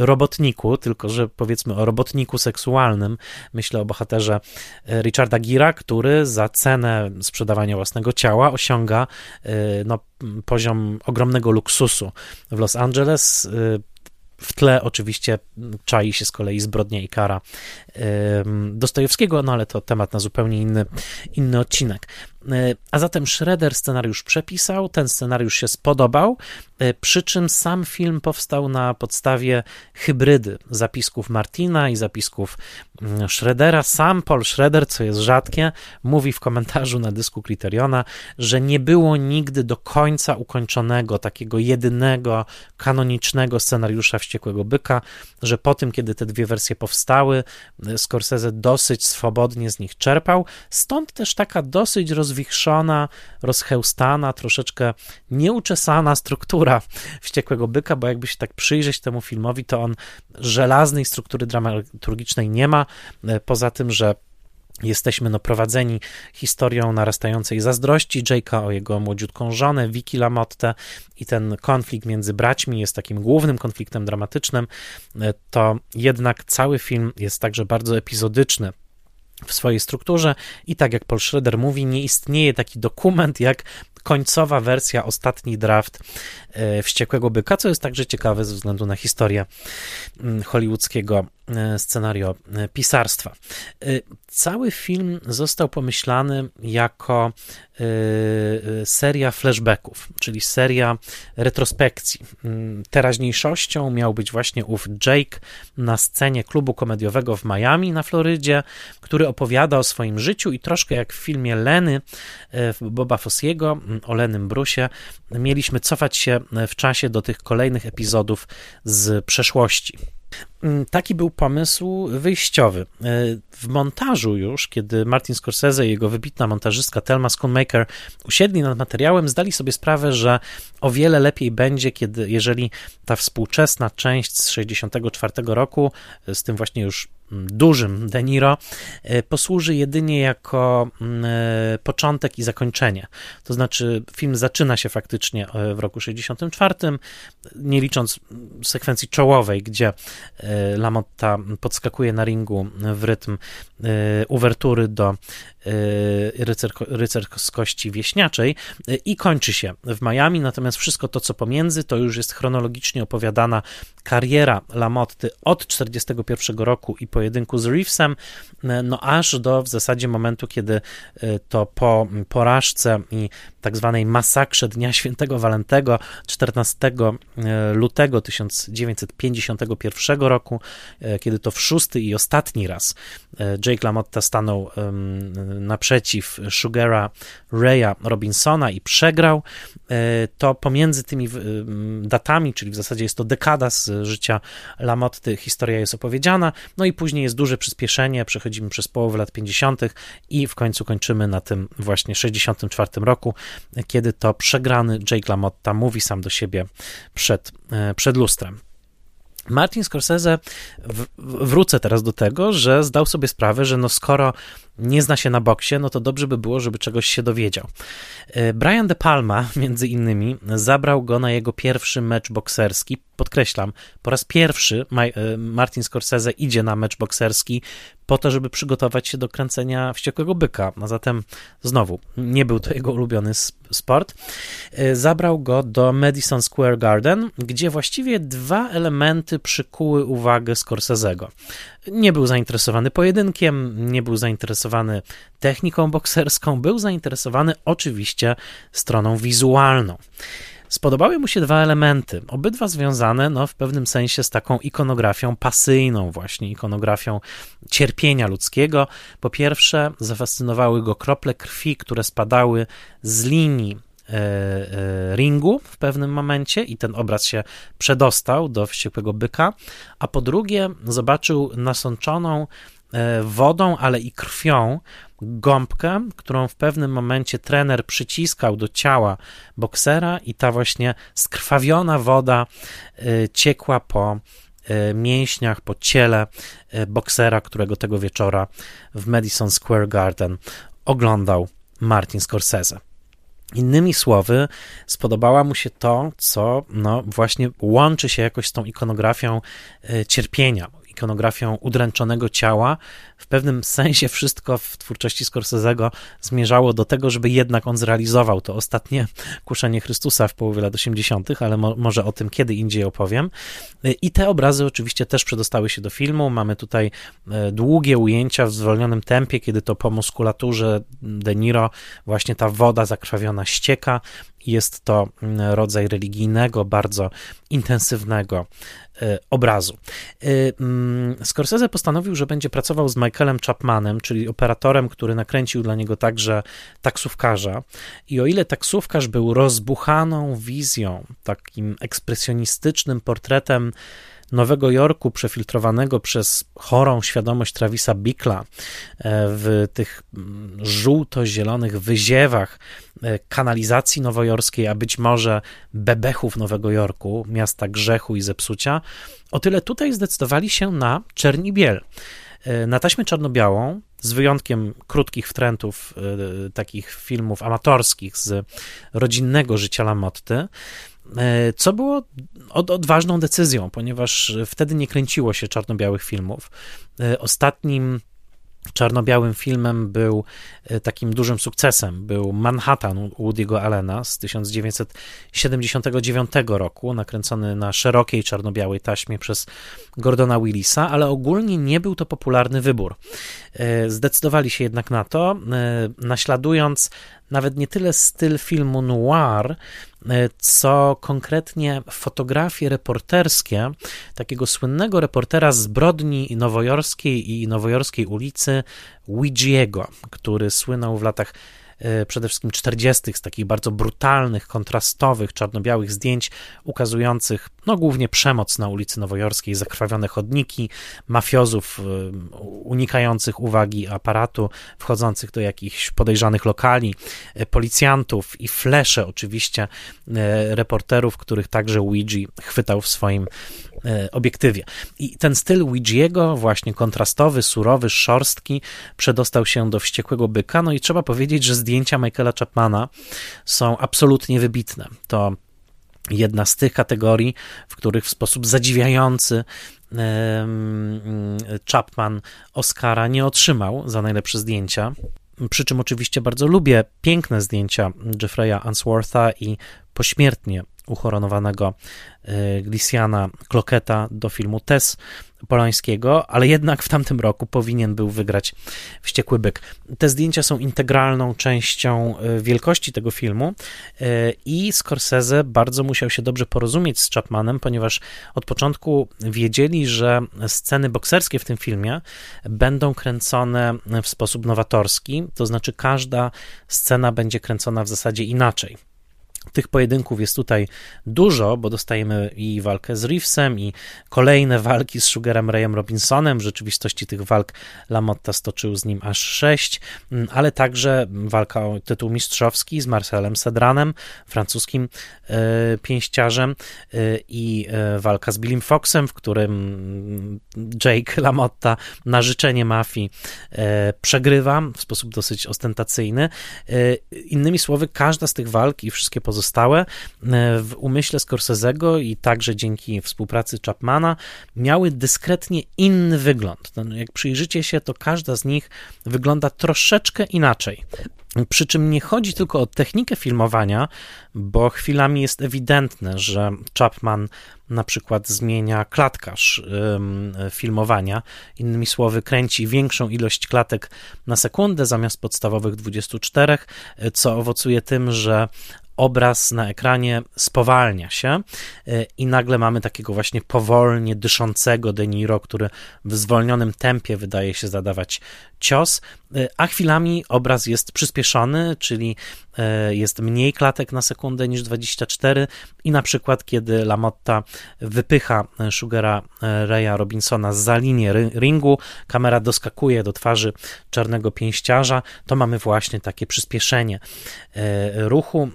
robotniku, tylko że powiedzmy o robotniku seksualnym. Myślę o bohaterze e, Richarda Gira, który za cenę sprzedawania własnego ciała osiąga e, no, poziom ogromnego luksusu w Los Angeles w tle oczywiście czai się z kolei zbrodnia i kara Dostojewskiego, no ale to temat na zupełnie inny, inny odcinek. E, a zatem Schroeder scenariusz przepisał, ten scenariusz się spodobał, e, przy czym sam film powstał na podstawie hybrydy zapisków Martina i zapisków mm, Schroedera. Sam Paul Schroeder, co jest rzadkie, mówi w komentarzu na dysku Criteriona, że nie było nigdy do końca ukończonego takiego jedynego, kanonicznego scenariusza Wściekłego Byka, że po tym, kiedy te dwie wersje powstały, e, Scorsese dosyć swobodnie z nich czerpał, stąd też taka dosyć roz rozwichrzona, rozchełstana, troszeczkę nieuczesana struktura Wściekłego Byka, bo jakby się tak przyjrzeć temu filmowi, to on żelaznej struktury dramaturgicznej nie ma, e, poza tym, że Jesteśmy no, prowadzeni historią narastającej zazdrości Jake'a o jego młodziutką żonę, Vicky Lamotte i ten konflikt między braćmi jest takim głównym konfliktem dramatycznym, e, to jednak cały film jest także bardzo epizodyczny w swojej strukturze i tak jak Paul Schroeder mówi, nie istnieje taki dokument jak końcowa wersja, ostatni draft e, Wściekłego Byka, co jest także ciekawe ze względu na historię mm, hollywoodzkiego scenario e, pisarstwa. Cały film został pomyślany jako seria flashbacków, czyli seria retrospekcji. Mm, teraźniejszością miał być właśnie ów Jake na scenie klubu komediowego w Miami na Florydzie, który opowiada o swoim życiu i troszkę jak w filmie Leny Boba Fossiego, o Lenym Brusie, mieliśmy cofać się w czasie do tych kolejnych epizodów z przeszłości. Mm, taki był pomysł wyjściowy. W montażu już, kiedy Martin Scorsese i jego wybitna montażystka Thelma Schoonmaker usiedli nad materiałem, zdali sobie sprawę, że o wiele lepiej będzie, kiedy, jeżeli ta współczesna część z 64 roku, z tym właśnie już dużym De Niro posłuży jedynie jako początek i zakończenie. To znaczy, film zaczyna się faktycznie w roku 64, nie licząc sekwencji czołowej, gdzie Lamotta podskakuje na ringu w rytm uwertury do rycer, rycerskości wieśniaczej i kończy się w Miami, natomiast wszystko to, co pomiędzy, to już jest chronologicznie opowiadana kariera Lamotty od 41 roku i pojedynku z Reevesem, no aż do w zasadzie momentu, kiedy to po porażce i tak zwanej masakrze Dnia Świętego Walentego 14 lutego 1951 roku, kiedy to w szósty i ostatni raz Jake LaMotta stanął naprzeciw Sugara Raya Robinsona i przegrał, e, to pomiędzy tymi datami, czyli w zasadzie jest to dekada z życia Lamotty, historia jest opowiedziana, no i później jest duże przyspieszenie, przechodzimy przez połowę lat 50. i w końcu kończymy na tym właśnie 64 roku, kiedy to przegrany Jake LaMotta mówi sam do siebie przed, e, przed lustrem. Martin Scorsese, wrócę teraz do tego, że zdał sobie sprawę, że no skoro nie zna się na boksie, no to dobrze by było, żeby czegoś się dowiedział. E, Brian De Palma, między innymi, zabrał go na jego pierwszy mecz bokserski. Podkreślam, po raz pierwszy e, Martin Scorsese idzie na mecz bokserski po to, żeby przygotować się do kręcenia Wściekłego Byka. A zatem znowu, nie był to jego ulubiony sport. E, zabrał go do Madison Square Garden, gdzie właściwie dwa elementy przykuły uwagę Scorsese'ego. Nie był zainteresowany pojedynkiem, nie był zainteresowany techniką bokserską, był zainteresowany oczywiście stroną wizualną. Spodobały mu się dwa elementy, obydwa związane no, w pewnym sensie z taką ikonografią pasyjną, właśnie ikonografią cierpienia ludzkiego. Po pierwsze, zafascynowały go krople krwi, które spadały z linii e, e, ringu w pewnym momencie i ten obraz się przedostał do wściekłego byka, a po drugie zobaczył nasączoną wodą, ale i krwią gąbkę, którą w pewnym momencie trener przyciskał do ciała boksera i ta właśnie skrwawiona woda y, ciekła po y, mięśniach, po ciele boksera, którego tego wieczora w Madison Square Garden oglądał Martin Scorsese. Innymi słowy, spodobała mu się to, co no, właśnie łączy się jakoś z tą ikonografią cierpienia ikonografią udręczonego ciała. W pewnym sensie wszystko w twórczości Scorsese'ego zmierzało do tego, żeby jednak on zrealizował to ostatnie kuszenie Chrystusa w połowie lat 80., ale mo może o tym kiedy indziej opowiem. I te obrazy oczywiście też przedostały się do filmu. Mamy tutaj e, długie ujęcia w zwolnionym tempie, kiedy to po muskulaturze De Niro właśnie ta woda zakrwawiona ścieka. Jest to mm, rodzaj religijnego, bardzo intensywnego e, obrazu. E, mm, Scorsese postanowił, że będzie pracował z Michaelem Chapmanem, czyli operatorem, który nakręcił dla niego także taksówkarza. I o ile taksówkarz był rozbuchaną wizją, takim ekspresjonistycznym portretem Nowego Jorku przefiltrowanego przez chorą świadomość Travisa Bickla e, w tych mm, żółto-zielonych wyziewach e, kanalizacji nowojorskiej, a być może bebechów Nowego Jorku, miasta grzechu i zepsucia, o tyle tutaj zdecydowali się na czerni biel. E, na taśmę czarno-białą, z wyjątkiem krótkich wtrętów takich filmów amatorskich z rodzinnego życia Lamotty, co było od, odważną decyzją, ponieważ wtedy nie kręciło się czarno-białych filmów. E, ostatnim czarno-białym filmem był e, takim dużym sukcesem. Był Manhattan Woody'ego Allena z 1979 roku, nakręcony na szerokiej czarno-białej taśmie przez Gordona Willisa, ale ogólnie nie był to popularny wybór. Zdecydowali się jednak na to, naśladując nawet nie tyle styl filmu noir, e, co konkretnie fotografie reporterskie takiego słynnego reportera zbrodni nowojorskiej i nowojorskiej ulicy Ouijiego, który słynął w latach przede wszystkim 40. z takich bardzo brutalnych, kontrastowych, czarno-białych zdjęć ukazujących no głównie przemoc na ulicy Nowojorskiej, zakrwawione chodniki, mafiozów e, unikających uwagi aparatu, wchodzących do jakichś podejrzanych lokali, e, policjantów i flesze oczywiście reporterów, których także Ouija chwytał w swoim obiektywie. I ten styl Ouijiego, właśnie kontrastowy, surowy, szorstki, przedostał się do Wściekłego Byka, no i trzeba powiedzieć, że zdjęcia Michaela Chapmana są absolutnie wybitne. To jedna z tych kategorii, w których w sposób zadziwiający Chapman Oscara nie otrzymał za najlepsze zdjęcia. Przy czym oczywiście bardzo lubię piękne zdjęcia Jeffrey'a Answortha i pośmiertnie uhoronowanego y, Glisiana Kloketa do filmu Tess Polańskiego, ale jednak w tamtym roku powinien był wygrać Wściekły Byk. Te zdjęcia są integralną częścią y, wielkości tego filmu y, i Scorsese bardzo musiał się dobrze porozumieć z Chapmanem, ponieważ od początku wiedzieli, że sceny bokserskie w tym filmie będą kręcone w sposób nowatorski, to znaczy każda scena będzie kręcona w zasadzie inaczej. Tych pojedynków jest tutaj dużo, bo dostajemy i walkę z Reevesem, i kolejne walki z Sugarem Rayem Robinsonem. W rzeczywistości tych walk Lamotta stoczył z nim aż sześć, mm, ale także walka o tytuł mistrzowski z Marcelem Sedranem, francuskim e, pięściarzem, e, i e, walka z Billym Foxem, w którym mm, Jake Lamotta na życzenie mafii przegrywa w sposób dosyć ostentacyjny. Innymi słowy, każda z tych walk i wszystkie pozostałe e, w umyśle Scorsese'ego i także dzięki współpracy Chapmana miały dyskretnie inny wygląd. No, jak przyjrzycie się, to każda z nich wygląda troszeczkę inaczej. Przy czym nie chodzi tylko o technikę filmowania, bo chwilami jest ewidentne, że Chapman na przykład zmienia klatkarz filmowania. Innymi słowy, kręci większą ilość klatek na sekundę zamiast podstawowych 24, co owocuje tym, że obraz na ekranie spowalnia się y, i nagle mamy takiego właśnie powolnie dyszącego De Niro, który w zwolnionym tempie wydaje się zadawać cios, a chwilami obraz jest przyspieszony, czyli y, jest mniej klatek na sekundę niż 24 i na przykład kiedy Lamotta wypycha Sugara Raya Robinsona za linię ringu, kamera doskakuje do twarzy czarnego pięściarza, to mamy właśnie takie przyspieszenie ruchu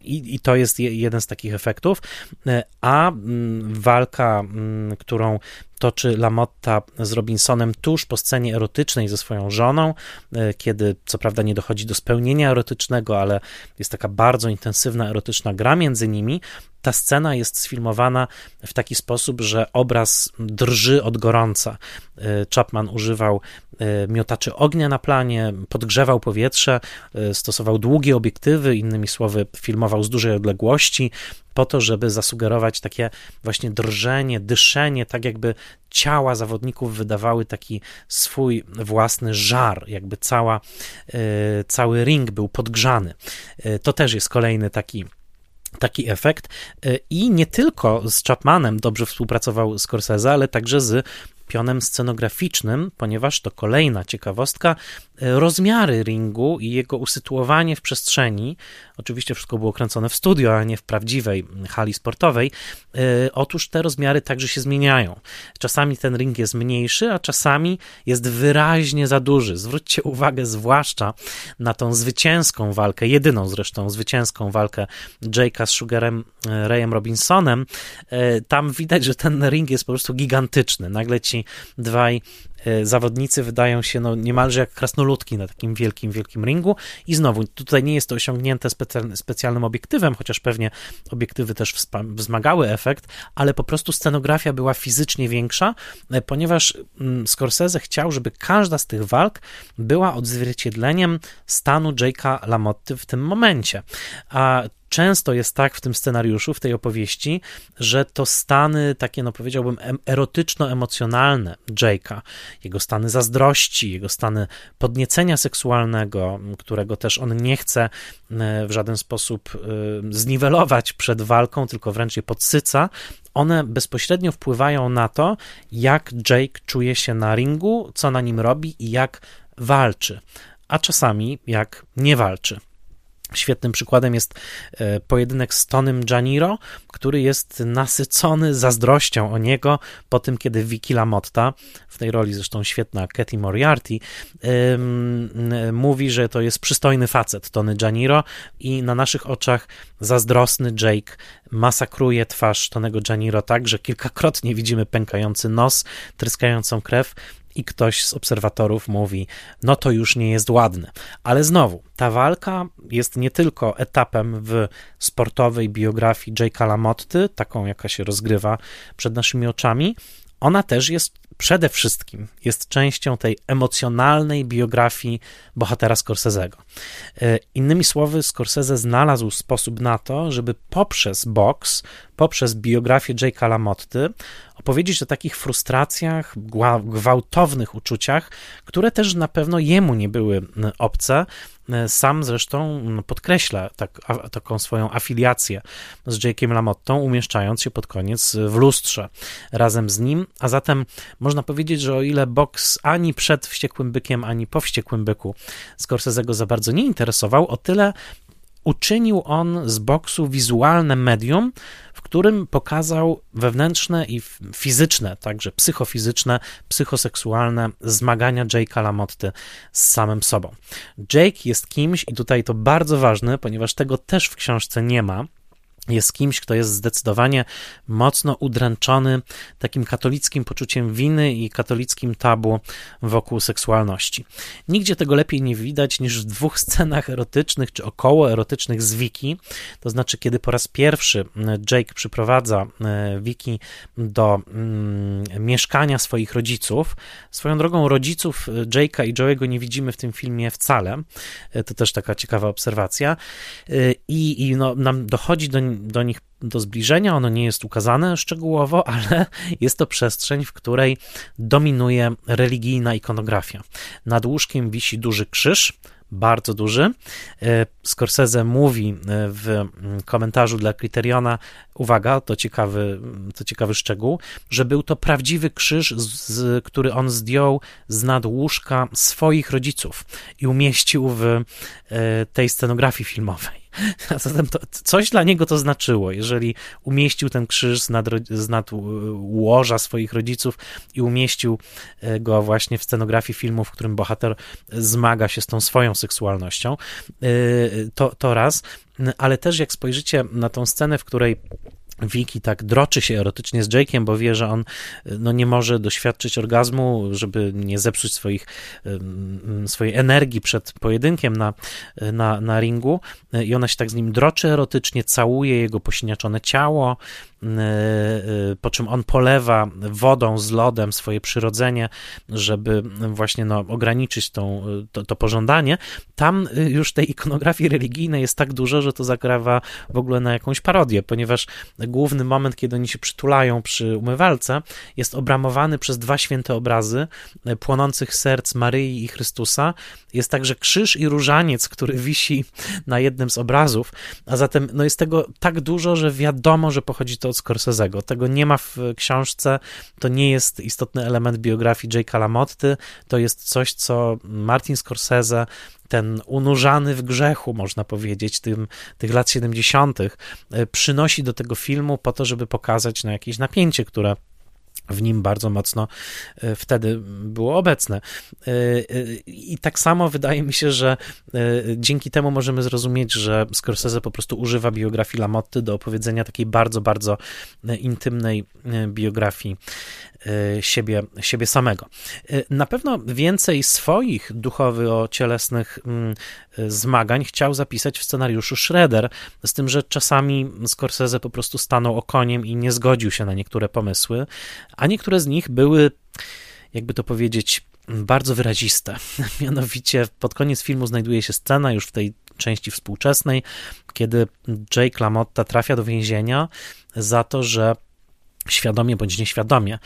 i, to jest jeden z takich efektów, a mm, walka, mm, którą toczy Lamotta z Robinsonem tuż po scenie erotycznej ze swoją żoną, e, kiedy co prawda nie dochodzi do spełnienia erotycznego, ale jest taka bardzo intensywna erotyczna gra między nimi. Ta scena jest sfilmowana w taki sposób, że obraz drży od gorąca. E, Chapman używał e, miotaczy ognia na planie, podgrzewał powietrze, stosował długie obiektywy, innymi słowy, filmował z dużej odległości, po to, żeby zasugerować takie właśnie drżenie, dyszenie, tak jakby ciała zawodników wydawały taki swój własny żar, jakby cała, cały ring był podgrzany. To też jest kolejny taki taki efekt. E, i nie tylko z Chapmanem dobrze współpracował Scorsese, ale także z pionem scenograficznym, ponieważ to kolejna ciekawostka, rozmiary ringu i jego usytuowanie w przestrzeni. Oczywiście wszystko było kręcone w studio, a nie w prawdziwej hali sportowej. E, otóż te rozmiary także się zmieniają. Czasami ten ring jest mniejszy, a czasami jest wyraźnie za duży. Zwróćcie uwagę zwłaszcza na tą zwycięską walkę, jedyną zresztą zwycięską walkę Jake'a z Sugarem e, Rayem Robinsonem. Tam widać, że ten ring jest po prostu gigantyczny. Nagle ci dwaj e, zawodnicy wydają się no, niemalże jak krasnoludki na takim wielkim, wielkim ringu. I znowu, tutaj nie jest to osiągnięte specjalnym obiektywem, chociaż pewnie obiektywy też wzmagały efekt, ale po prostu scenografia była fizycznie większa, e, ponieważ mm, Scorsese chciał, żeby każda z tych walk była odzwierciedleniem stanu Jake'a LaMotty w tym momencie. A często jest tak w tym scenariuszu, w tej opowieści, że to stany takie, no powiedziałbym, erotyczno-emocjonalne Jake'a, jego stany zazdrości, jego stany podniecenia seksualnego, którego też on nie chce e, w żaden sposób e, zniwelować przed walką, tylko wręcz je podsyca, one bezpośrednio wpływają na to, jak Jake czuje się na ringu, co na nim robi i jak walczy, a czasami jak nie walczy. Świetnym przykładem jest e, pojedynek z Tonym Janiro, który jest nasycony zazdrością o niego po tym, kiedy Vicky LaMotta, w tej roli zresztą świetna Katy Moriarty, mówi, że to jest przystojny facet Tony Janiro i na naszych oczach zazdrosny Jake masakruje twarz Tonego Janiro tak, że kilkakrotnie widzimy pękający nos, tryskającą krew i ktoś z obserwatorów mówi, no to już nie jest ładne. Ale znowu, ta walka jest nie tylko etapem w sportowej biografii Jake'a LaMotty, taką jaka się rozgrywa przed naszymi oczami, ona też jest przede wszystkim jest częścią tej emocjonalnej biografii bohatera Scorsese'ego. E, innymi słowy, Scorsese znalazł sposób na to, żeby poprzez boks, poprzez biografię Jake'a LaMotty opowiedzieć o takich frustracjach, gwałtownych uczuciach, które też na pewno jemu nie były obce, sam zresztą no, podkreśla tak, a, taką swoją afiliację z Jake'iem Lamottą, umieszczając się pod koniec w lustrze razem z nim. A zatem można powiedzieć, że o ile boks ani przed Wściekłym Bykiem, ani po Wściekłym Byku Scorsese go za bardzo nie interesował, o tyle uczynił on z boksu wizualne medium, w którym pokazał wewnętrzne i fizyczne, także psychofizyczne, psychoseksualne zmagania Jake'a LaMotty z samym sobą. Jake jest kimś, i tutaj to bardzo ważne, ponieważ tego też w książce nie ma, jest kimś, kto jest zdecydowanie mocno udręczony takim katolickim poczuciem winy i katolickim tabu wokół seksualności. Nigdzie tego lepiej nie widać niż w dwóch scenach erotycznych czy około erotycznych z Wiki. To znaczy, kiedy po raz pierwszy Jake przyprowadza e, Wiki do mm, mieszkania swoich rodziców. Swoją drogą rodziców Jake'a i Joe'ego nie widzimy w tym filmie wcale. E, to też taka ciekawa obserwacja. E, I, i no, nam dochodzi do do nich do zbliżenia. Ono nie jest ukazane szczegółowo, ale jest to przestrzeń, w której dominuje religijna ikonografia. Nad łóżkiem wisi duży krzyż, bardzo duży. E, Scorsese mówi e, w mm, komentarzu dla Criteriona, uwaga, to ciekawy, to ciekawy szczegół, że był to prawdziwy krzyż, z, który on zdjął z nad łóżka swoich rodziców i umieścił w e, tej scenografii filmowej. Zatem to, coś dla niego to znaczyło, jeżeli umieścił ten krzyż z nad, z nad łoża swoich rodziców i umieścił go właśnie w scenografii filmu, w którym bohater zmaga się z tą swoją seksualnością, to, to raz, ale też jak spojrzycie na tą scenę, w której Vicky tak droczy się erotycznie z Jake'iem, bo wie, że on no, nie może doświadczyć orgazmu, żeby nie zepsuć swoich, swojej energii przed pojedynkiem na, na, na ringu. I ona się tak z nim droczy erotycznie, całuje jego posiniaczone ciało, po czym on polewa wodą z lodem swoje przyrodzenie, żeby właśnie no, ograniczyć tą, to, to pożądanie, tam już tej ikonografii religijnej jest tak dużo, że to zagrawa w ogóle na jakąś parodię, ponieważ główny moment, kiedy oni się przytulają przy umywalce, jest obramowany przez dwa święte obrazy płonących serc Maryi i Chrystusa. Jest także krzyż i różaniec, który wisi na jednym z obrazów, a zatem no, jest tego tak dużo, że wiadomo, że pochodzi to od Scorsese'ego. Tego nie ma w książce, to nie jest istotny element biografii Jake'a LaMotty, to jest coś, co Martin Scorsese ten unurzany w grzechu, można powiedzieć, tym, tych lat 70., e, przynosi do tego filmu po to, żeby pokazać na jakieś napięcie, które w nim bardzo mocno e, wtedy było obecne. E, I tak samo wydaje mi się, że dzięki temu możemy zrozumieć, że Scorsese po prostu używa biografii Lamotty do opowiedzenia takiej bardzo, bardzo intymnej biografii siebie, siebie samego. E, na pewno więcej swoich duchowo-cielesnych mm, e, zmagań chciał zapisać w scenariuszu Schroeder, z tym, że czasami Scorsese po prostu stanął okoniem i nie zgodził się na niektóre pomysły, a niektóre z nich były, jakby to powiedzieć, bardzo wyraziste. Mianowicie pod koniec filmu znajduje się scena już w tej części współczesnej, kiedy Jake LaMotta trafia do więzienia za to, że świadomie bądź nieświadomie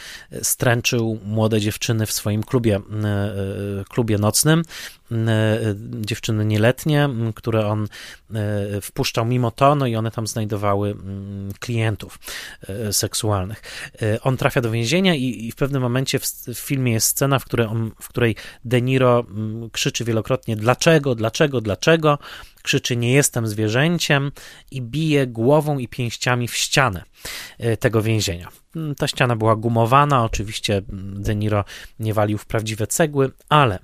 stręczył młode dziewczyny w swoim klubie, e, e, klubie nocnym, e, dziewczyny nieletnie, które on wpuszczał mimo to, no i one tam znajdowały klientów seksualnych. On trafia do więzienia i, w pewnym momencie w, w filmie jest scena, w której, on, w której De Niro krzyczy wielokrotnie dlaczego, dlaczego, dlaczego, krzyczy nie jestem zwierzęciem i bije głową i pięściami w ścianę tego więzienia. Mm, ta ściana była gumowana, oczywiście De Niro nie walił w prawdziwe cegły, ale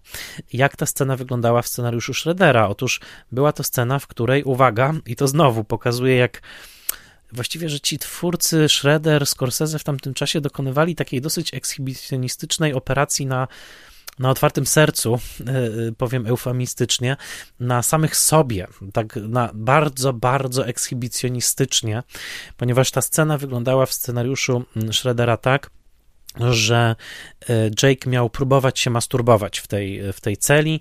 jak ta scena wyglądała w scenariuszu Schroedera? Otóż była to scena, w której, uwaga, i to znowu pokazuje, jak właściwie, że ci twórcy Schroeder, Scorsese w tamtym czasie dokonywali takiej dosyć ekshibicjonistycznej operacji na na otwartym sercu, e, e, powiem eufemistycznie, na samych sobie, tak na bardzo, bardzo ekshibicjonistycznie, ponieważ ta scena wyglądała w scenariuszu Schroedera tak, że e, Jake miał próbować się masturbować w tej, w tej celi,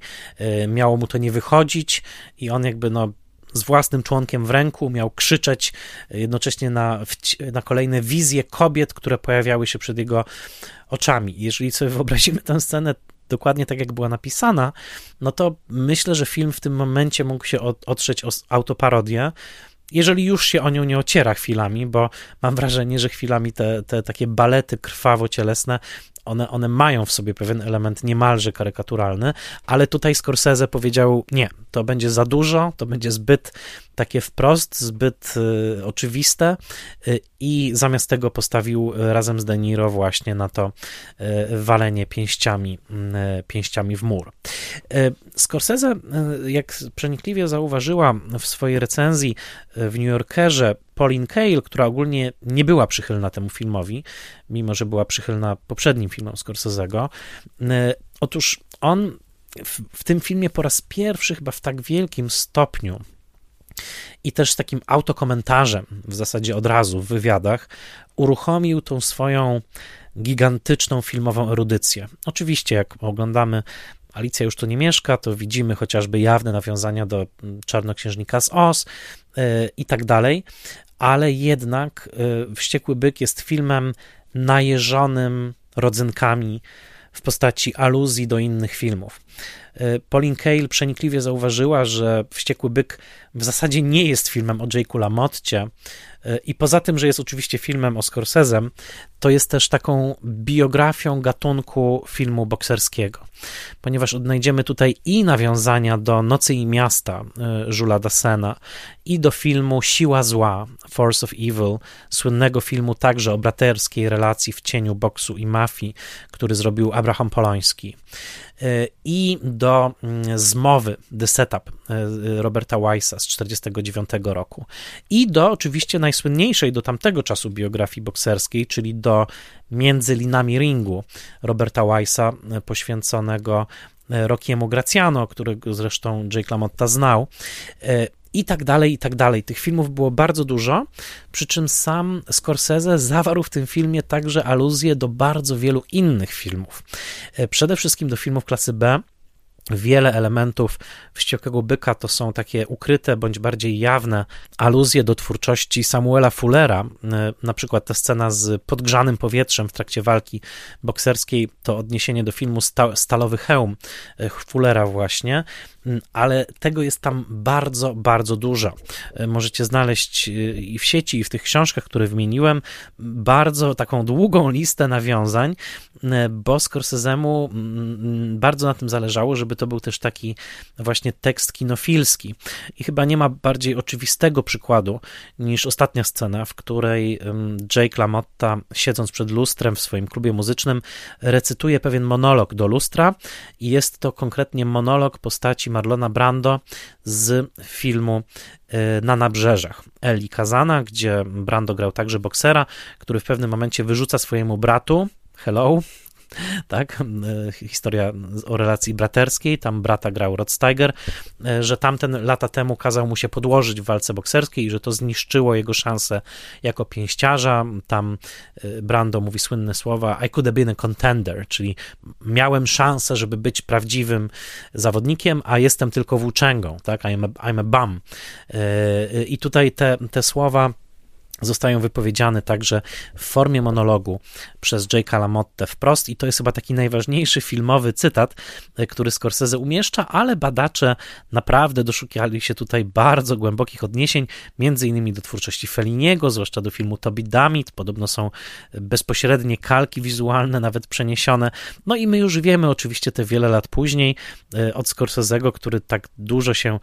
miało mu to nie wychodzić i on jakby no z własnym członkiem w ręku, miał krzyczeć jednocześnie na, na kolejne wizje kobiet, które pojawiały się przed jego oczami. Jeżeli sobie wyobrazimy tę scenę dokładnie tak, jak była napisana, no to myślę, że film w tym momencie mógł się otrzeć o autoparodię, jeżeli już się o nią nie ociera chwilami, bo mam wrażenie, że chwilami te, te takie balety krwawo-cielesne one, one mają w sobie pewien element niemalże karykaturalny, ale tutaj Scorsese powiedział nie, to będzie za dużo, to będzie zbyt takie wprost, zbyt y, oczywiste y, i zamiast tego postawił y, razem z De Niro właśnie na to y, walenie pięściami, y, pięściami w mur. Y, Scorsese, jak przenikliwie zauważyła w swojej recenzji w New Yorkerze Pauline Kael, która ogólnie nie była przychylna temu filmowi, mimo że była przychylna poprzednim filmom Scorsese'ego. Otóż on w, w tym filmie po raz pierwszy chyba w tak wielkim stopniu i też z takim autokomentarzem w zasadzie od razu w wywiadach uruchomił tą swoją gigantyczną filmową erudycję. Oczywiście, jak oglądamy Alicja już tu nie mieszka, to widzimy chociażby jawne nawiązania do Czarnoksiężnika z Oz yy, i tak dalej, ale jednak yy, Wściekły Byk jest filmem najeżonym rodzynkami w postaci aluzji do innych filmów. E, Pauline Kael przenikliwie zauważyła, że Wściekły Byk w zasadzie nie jest filmem o Jake'u LaMotcie e, i poza tym, że jest oczywiście filmem o Scorsese'em, to jest też taką biografią gatunku filmu bokserskiego, ponieważ odnajdziemy tutaj i nawiązania do Nocy i Miasta e, Jules Dassena i do filmu Siła Zła, Force of Evil, słynnego filmu także o braterskiej relacji w cieniu boksu i mafii, który zrobił Abraham Poloński i do mm, zmowy The Setup e, Roberta Weissa z 1949 roku. I do oczywiście najsłynniejszej do tamtego czasu biografii bokserskiej, czyli do Między linami ringu Roberta Weissa e, poświęconego e, Rockiemu Graciano, którego zresztą Jake LaMotta znał i tak dalej, i tak dalej. Tych filmów było bardzo dużo, przy czym sam Scorsese zawarł w tym filmie także aluzje do bardzo wielu innych filmów. E, przede wszystkim do filmów klasy B, Wiele elementów Wściekłego Byka to są takie ukryte bądź bardziej jawne aluzje do twórczości Samuela Fullera. E, na przykład ta scena z podgrzanym powietrzem w trakcie walki bokserskiej to odniesienie do filmu Stalowy Hełm e, Fullera właśnie. Ale tego jest tam bardzo, bardzo dużo. E, możecie znaleźć i w sieci, i w tych książkach, które wymieniłem, bardzo taką długą listę nawiązań, bo Scorsese'emu bardzo na tym zależało, żeby to był też taki właśnie tekst kinofilski. I chyba nie ma bardziej oczywistego przykładu niż ostatnia scena, w której Jake LaMotta, siedząc przed lustrem w swoim klubie muzycznym, recytuje pewien monolog do lustra. I jest to konkretnie monolog postaci Marlona Brando z filmu y, Na nabrzeżach Eli Kazana, gdzie Brando grał także boksera, który w pewnym momencie wyrzuca swojemu bratu. Hello, tak? E, historia o relacji braterskiej, tam brata grał Rod Steiger, e, że tamten lata temu kazał mu się podłożyć w walce bokserskiej i że to zniszczyło jego szanse jako pięściarza. Tam e, Brando mówi słynne słowa I could have been a contender, czyli miałem szansę, żeby być prawdziwym zawodnikiem, a jestem tylko włóczęgą, tak? I'm a, I'm a bum. I tutaj te, te słowa zostają wypowiedziane także w formie monologu przez Jake'a LaMotte wprost i to jest chyba taki najważniejszy filmowy cytat, e, który Scorsese umieszcza, ale badacze naprawdę doszukiwali się tutaj bardzo głębokich odniesień, między innymi do twórczości Felliniego, zwłaszcza do filmu Toby Damit, podobno są bezpośrednie kalki wizualne, nawet przeniesione, no i my już wiemy oczywiście te wiele lat później e, od Scorsese'ego, który tak dużo się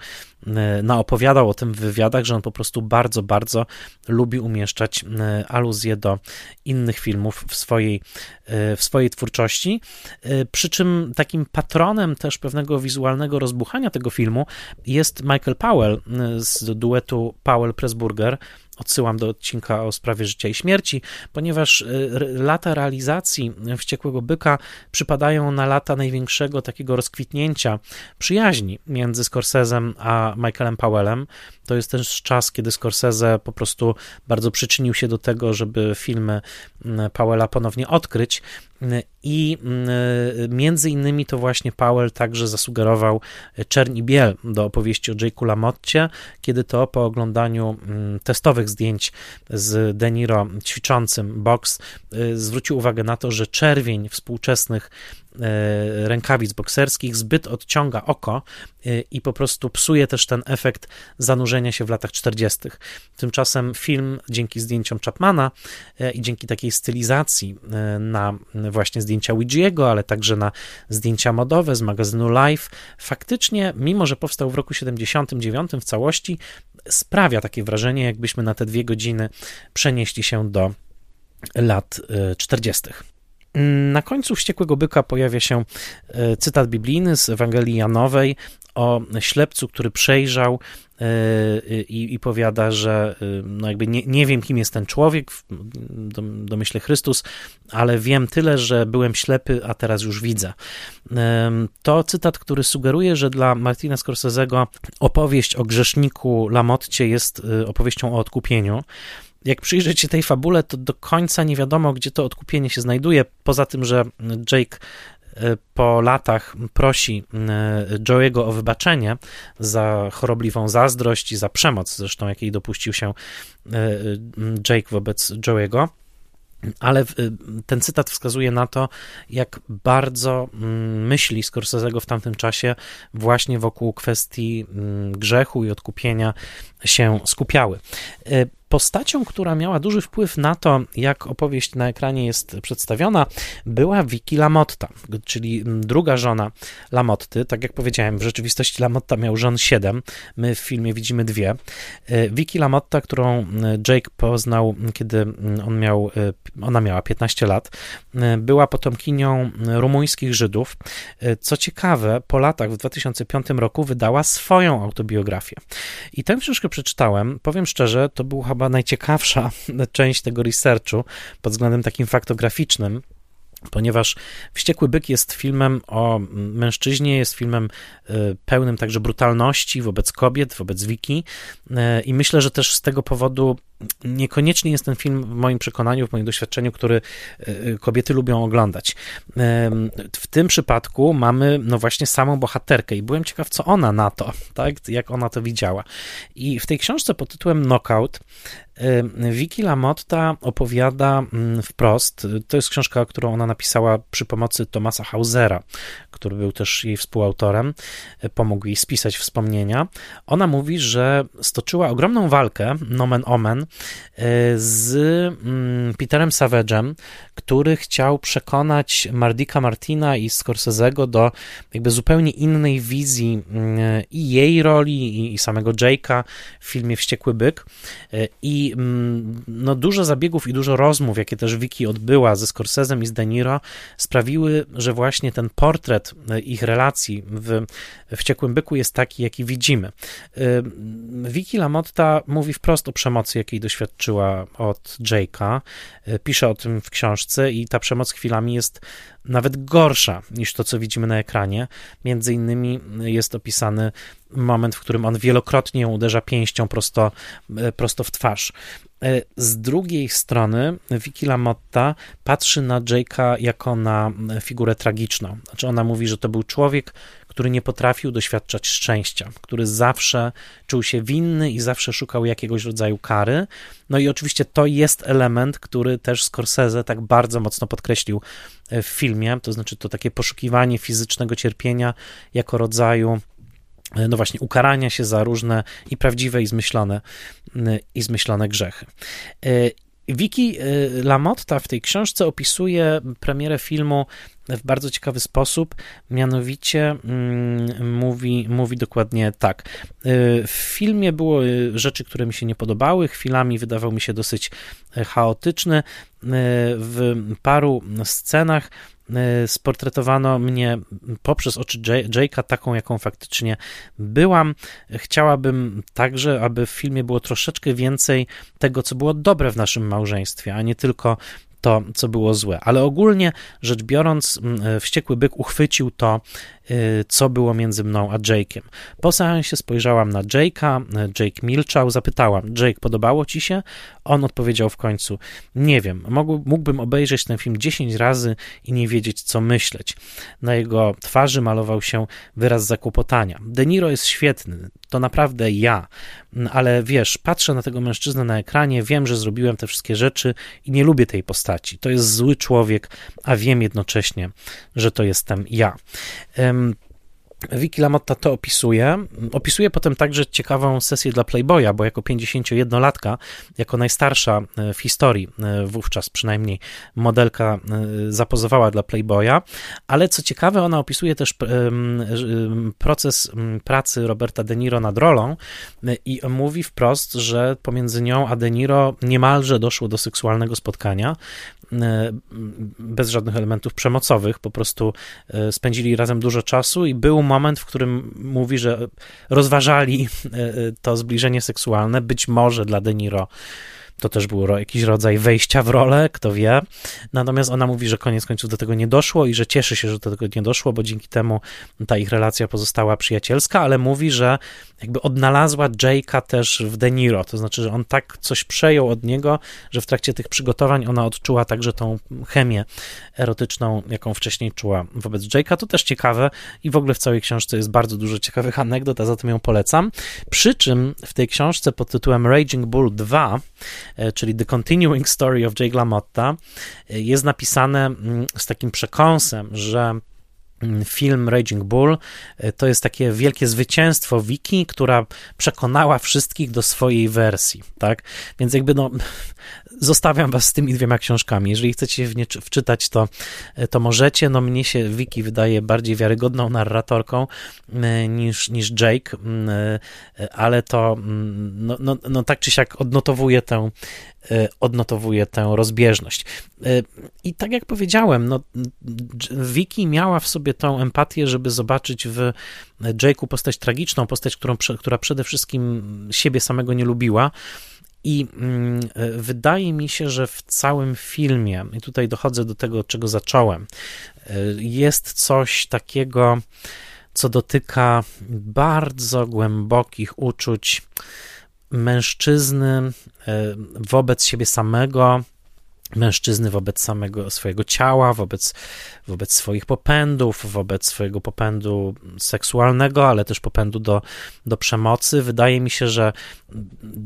e, naopowiadał o tym w wywiadach, że on po prostu bardzo, bardzo lubi umieszczać aluzje do innych filmów w swojej, e, w swojej twórczości. E, przy czym takim patronem też pewnego wizualnego rozbuchania tego filmu jest Michael Powell z duetu Powell-Pressburger, Odsyłam do odcinka o sprawie życia i śmierci, ponieważ y, lata realizacji Wściekłego Byka przypadają na lata największego takiego rozkwitnięcia przyjaźni między Scorsesem a Michaelem Powellem. To jest też czas, kiedy Scorsese po prostu bardzo przyczynił się do tego, żeby filmy mm, Powella ponownie odkryć. I mm, między innymi to właśnie Powell także zasugerował Czerń i Biel do opowieści o Jake'u Lamotcie, kiedy to po oglądaniu mm, testowych zdjęć z De Niro ćwiczącym boks y, zwrócił uwagę na to, że czerwień współczesnych E, rękawic bokserskich zbyt odciąga oko e, i po prostu psuje też ten efekt zanurzenia się w latach 40. Tymczasem film dzięki zdjęciom Chapmana e, i dzięki takiej stylizacji na właśnie zdjęcia Ouijiego, ale także na zdjęcia modowe z magazynu Life, faktycznie, mimo że powstał w roku 79 w całości, sprawia takie wrażenie, jakbyśmy na te dwie godziny przenieśli się do lat 40. Na końcu Wściekłego Byka pojawia się e, cytat biblijny z Ewangelii Janowej o ślepcu, który przejrzał e, i, i powiada, że e, no jakby nie, nie wiem, kim jest ten człowiek, domyślę Chrystus, ale wiem tyle, że byłem ślepy, a teraz już widzę. To cytat, który sugeruje, że dla Martina Scorsese'ego opowieść o grzeszniku Lamotcie jest opowieścią o odkupieniu jak przyjrzeć się tej fabule, to do końca nie wiadomo, gdzie to odkupienie się znajduje. Poza tym, że Jake e, po latach prosi e, Joe'ego o wybaczenie za chorobliwą zazdrość i za przemoc, zresztą jakiej dopuścił się e, Jake wobec Joe'ego. Ale ten cytat wskazuje na to, jak bardzo mm, myśli Scorsese'ego w tamtym czasie właśnie wokół kwestii mm, grzechu i odkupienia się skupiały. Postacią, która miała duży wpływ na to, jak opowieść na ekranie jest przedstawiona, była Vicky Lamotta, czyli druga żona Lamotty. Tak jak powiedziałem, w rzeczywistości Lamotta miał żon siedem, my w filmie widzimy dwie. E, Vicky Lamotta, którą Jake poznał, kiedy on miał, e, ona miała 15 lat, e, była potomkinią rumuńskich Żydów. Co ciekawe, po latach, w 2005 roku, wydała swoją autobiografię. I tę książkę przeczytałem, powiem szczerze, to był chyba najciekawsza część tego researchu pod względem takim faktograficznym ponieważ Wściekły Byk jest filmem o mężczyźnie, jest filmem e, pełnym także brutalności wobec kobiet, wobec Wiki e, i myślę, że też z tego powodu niekoniecznie jest ten film w moim przekonaniu, w moim doświadczeniu, który e, kobiety lubią oglądać. W tym przypadku mamy no właśnie samą bohaterkę i byłem ciekaw, co ona na to, tak, jak ona to widziała. I w tej książce pod tytułem Knockout Vicky LaMotta opowiada mm, wprost, to jest książka, którą ona napisała przy pomocy Tomasa Hausera, który był też jej współautorem, pomógł jej spisać wspomnienia. Ona mówi, że stoczyła ogromną walkę, nomen omen, e, z mm, Peterem Savage'em, który chciał przekonać Mardika Martina i Scorsese'ego do jakby zupełnie innej wizji mm, i jej roli, i samego Jake'a w filmie Wściekły Byk. E, I mm, no, dużo zabiegów i dużo rozmów, jakie też Vicky odbyła ze Scorsese'em i z De Niro, sprawiły, że właśnie ten portret e, ich relacji w Wściekłym Byku jest taki, jaki widzimy. E, Vicky Lamotta mówi wprost o przemocy, jakiej doświadczyła od Jake'a. Pisze o tym w książce i ta przemoc chwilami jest nawet gorsza niż to, co widzimy na ekranie. Między innymi jest opisany moment, w którym on wielokrotnie ją uderza pięścią prosto, e, prosto w twarz. E, z drugiej strony Vicky Lamotta patrzy na Jake'a jako na figurę tragiczną. Znaczy ona mówi, że to był człowiek, który nie potrafił doświadczać szczęścia, który zawsze czuł się winny i zawsze szukał jakiegoś rodzaju kary. No i oczywiście to jest element, który też Scorsese tak bardzo mocno podkreślił w filmie, to znaczy to takie poszukiwanie fizycznego cierpienia jako rodzaju no właśnie, ukarania się za różne i prawdziwe, i zmyślone, i zmyślone grzechy. Wiki Lamotta w tej książce opisuje premierę filmu w bardzo ciekawy sposób, mianowicie mm, mówi, mówi dokładnie tak. W filmie było rzeczy, które mi się nie podobały, chwilami wydawał mi się dosyć chaotyczny. W paru scenach Y, sportretowano mnie poprzez oczy Jake'a taką, jaką faktycznie byłam. Chciałabym także, aby w filmie było troszeczkę więcej tego, co było dobre w naszym małżeństwie, a nie tylko to, co było złe. Ale ogólnie rzecz biorąc, y, wściekły byk uchwycił to co było między mną a Jake'em. Po seansie spojrzałam na Jake'a, Jake milczał, zapytałam, Jake, podobało ci się? On odpowiedział w końcu, nie wiem, mógłbym obejrzeć ten film 10 razy i nie wiedzieć, co myśleć. Na jego twarzy malował się wyraz zakłopotania. De Niro jest świetny, to naprawdę ja, ale wiesz, patrzę na tego mężczyznę na ekranie, wiem, że zrobiłem te wszystkie rzeczy i nie lubię tej postaci. To jest zły człowiek, a wiem jednocześnie, że to jestem ja. Vicky Lamotta to opisuje. Opisuje potem także ciekawą sesję dla Playboya, bo jako 51-latka, jako najstarsza e, w historii, e, wówczas przynajmniej modelka e, zapozowała dla Playboya, ale co ciekawe, ona opisuje też proces pracy Roberta De Niro nad rolą i mówi wprost, że pomiędzy nią a De Niro niemalże doszło do seksualnego spotkania, bez żadnych elementów przemocowych, po prostu e, spędzili razem dużo czasu i był moment, w którym mówi, że rozważali e, to zbliżenie seksualne, być może dla De Niro to też był jakiś rodzaj wejścia w rolę, kto wie. Natomiast ona mówi, że koniec końców do tego nie doszło i że cieszy się, że do tego nie doszło, bo dzięki temu ta ich relacja pozostała przyjacielska, ale mówi, że jakby odnalazła Jake'a też w De Niro, to znaczy, że on tak coś przejął od niego, że w trakcie tych przygotowań ona odczuła także tą chemię erotyczną, jaką wcześniej czuła wobec Jake'a. To też ciekawe i w ogóle w całej książce jest bardzo dużo ciekawych anegdot, a zatem ją polecam. Przy czym w tej książce pod tytułem Raging Bull 2 E, czyli The Continuing Story of Jake LaMotta, e, jest napisane mm, z takim przekąsem, że mm, film Raging Bull e, to jest takie wielkie zwycięstwo Wiki, która przekonała wszystkich do swojej wersji, tak? Więc jakby no zostawiam was z tymi dwiema książkami. Jeżeli chcecie w nie wczytać, to, to możecie. No mnie się Wiki wydaje bardziej wiarygodną narratorką e, niż, niż Jake, e, ale to no, no, no tak czy siak odnotowuje tę e, odnotowuje tę rozbieżność. I tak jak powiedziałem, no, Vicky miała w sobie tą empatię, żeby zobaczyć w Jake'u postać tragiczną, postać, którą, która przede wszystkim siebie samego nie lubiła, i mm, e, wydaje mi się, że w całym filmie, i tutaj dochodzę do tego, od czego zacząłem, e, jest coś takiego, co dotyka bardzo głębokich uczuć mężczyzny e, wobec siebie samego, mężczyzny wobec samego swojego ciała, wobec, wobec swoich popędów, wobec swojego popędu seksualnego, ale też popędu do, do przemocy. Wydaje mi się, że